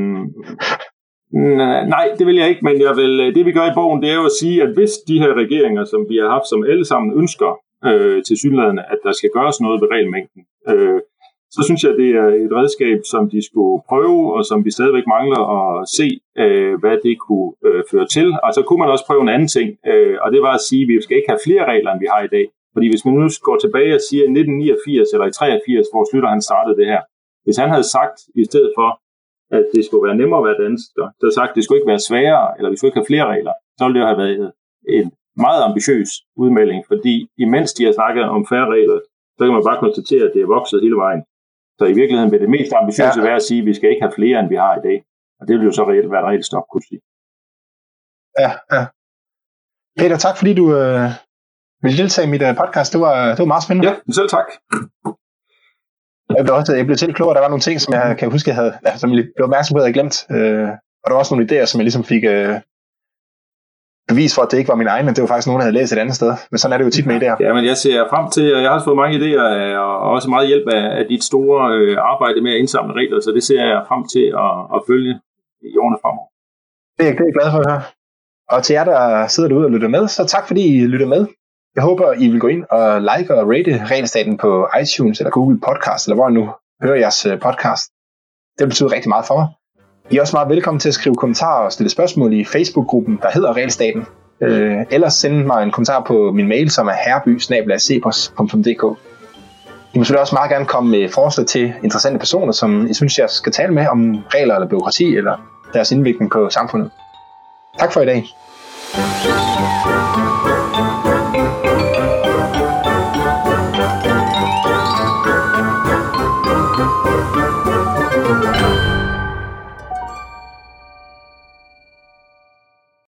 Nej, det vil jeg ikke, men jeg vil, det vi gør i bogen, det er jo at sige, at hvis de her regeringer, som vi har haft, som alle sammen ønsker øh, til synlædende, at der skal gøres noget ved regelmængden, øh, så synes jeg, det er et redskab, som de skulle prøve, og som vi stadigvæk mangler at se, øh, hvad det kunne øh, føre til. Og så kunne man også prøve en anden ting, øh, og det var at sige, at vi skal ikke have flere regler, end vi har i dag. Fordi hvis man nu går tilbage og siger 1989 eller i 83, hvor Slytter han startede det her, hvis han havde sagt i stedet for, at det skulle være nemmere at være dansker. Der har sagt, at det skulle ikke være sværere, eller vi skulle ikke have flere regler. Så ville det have været en meget ambitiøs udmelding, fordi imens de har snakket om færre regler, så kan man bare konstatere, at det er vokset hele vejen. Så i virkeligheden vil det mest ambitiøse ja. være at sige, at vi skal ikke have flere, end vi har i dag. Og det vil jo så reelt være et reelt stop, kunne sige. Ja, ja. Peter, tak fordi du øh, ville deltage i mit øh, podcast. Det var, det var meget spændende. Ja, selv tak. Jeg blev, også, jeg blev til klogere, der var nogle ting, som jeg kan huske, jeg havde, ja, som jeg blev opmærksom på, at jeg havde glemt. Øh, og der var også nogle idéer, som jeg ligesom fik øh, bevis for, at det ikke var min egen, men det var faktisk nogen, der havde læst et andet sted. Men sådan er det jo tit med idéer. Ja, men jeg ser frem til, og jeg har fået mange idéer, og også meget hjælp af, af dit store øh, arbejde med at indsamle regler, så det ser jeg frem til at, at følge i årene fremover. Det er, det er jeg glad for at høre. Og til jer, der sidder derude og lytter med, så tak fordi I lytter med. Jeg håber, I vil gå ind og like og rate Regelstaten på iTunes eller Google Podcast, eller hvor I nu hører jeres øh, podcast. Det betyder rigtig meget for mig. I er også meget velkommen til at skrive kommentarer og stille spørgsmål i Facebook-gruppen, der hedder Regelstaten. Øh, eller sende mig en kommentar på min mail, som er herby I må selvfølgelig også meget gerne komme med forslag til interessante personer, som I synes, jeg skal tale med om regler eller byråkrati, eller deres indvirkning på samfundet. Tak for i dag.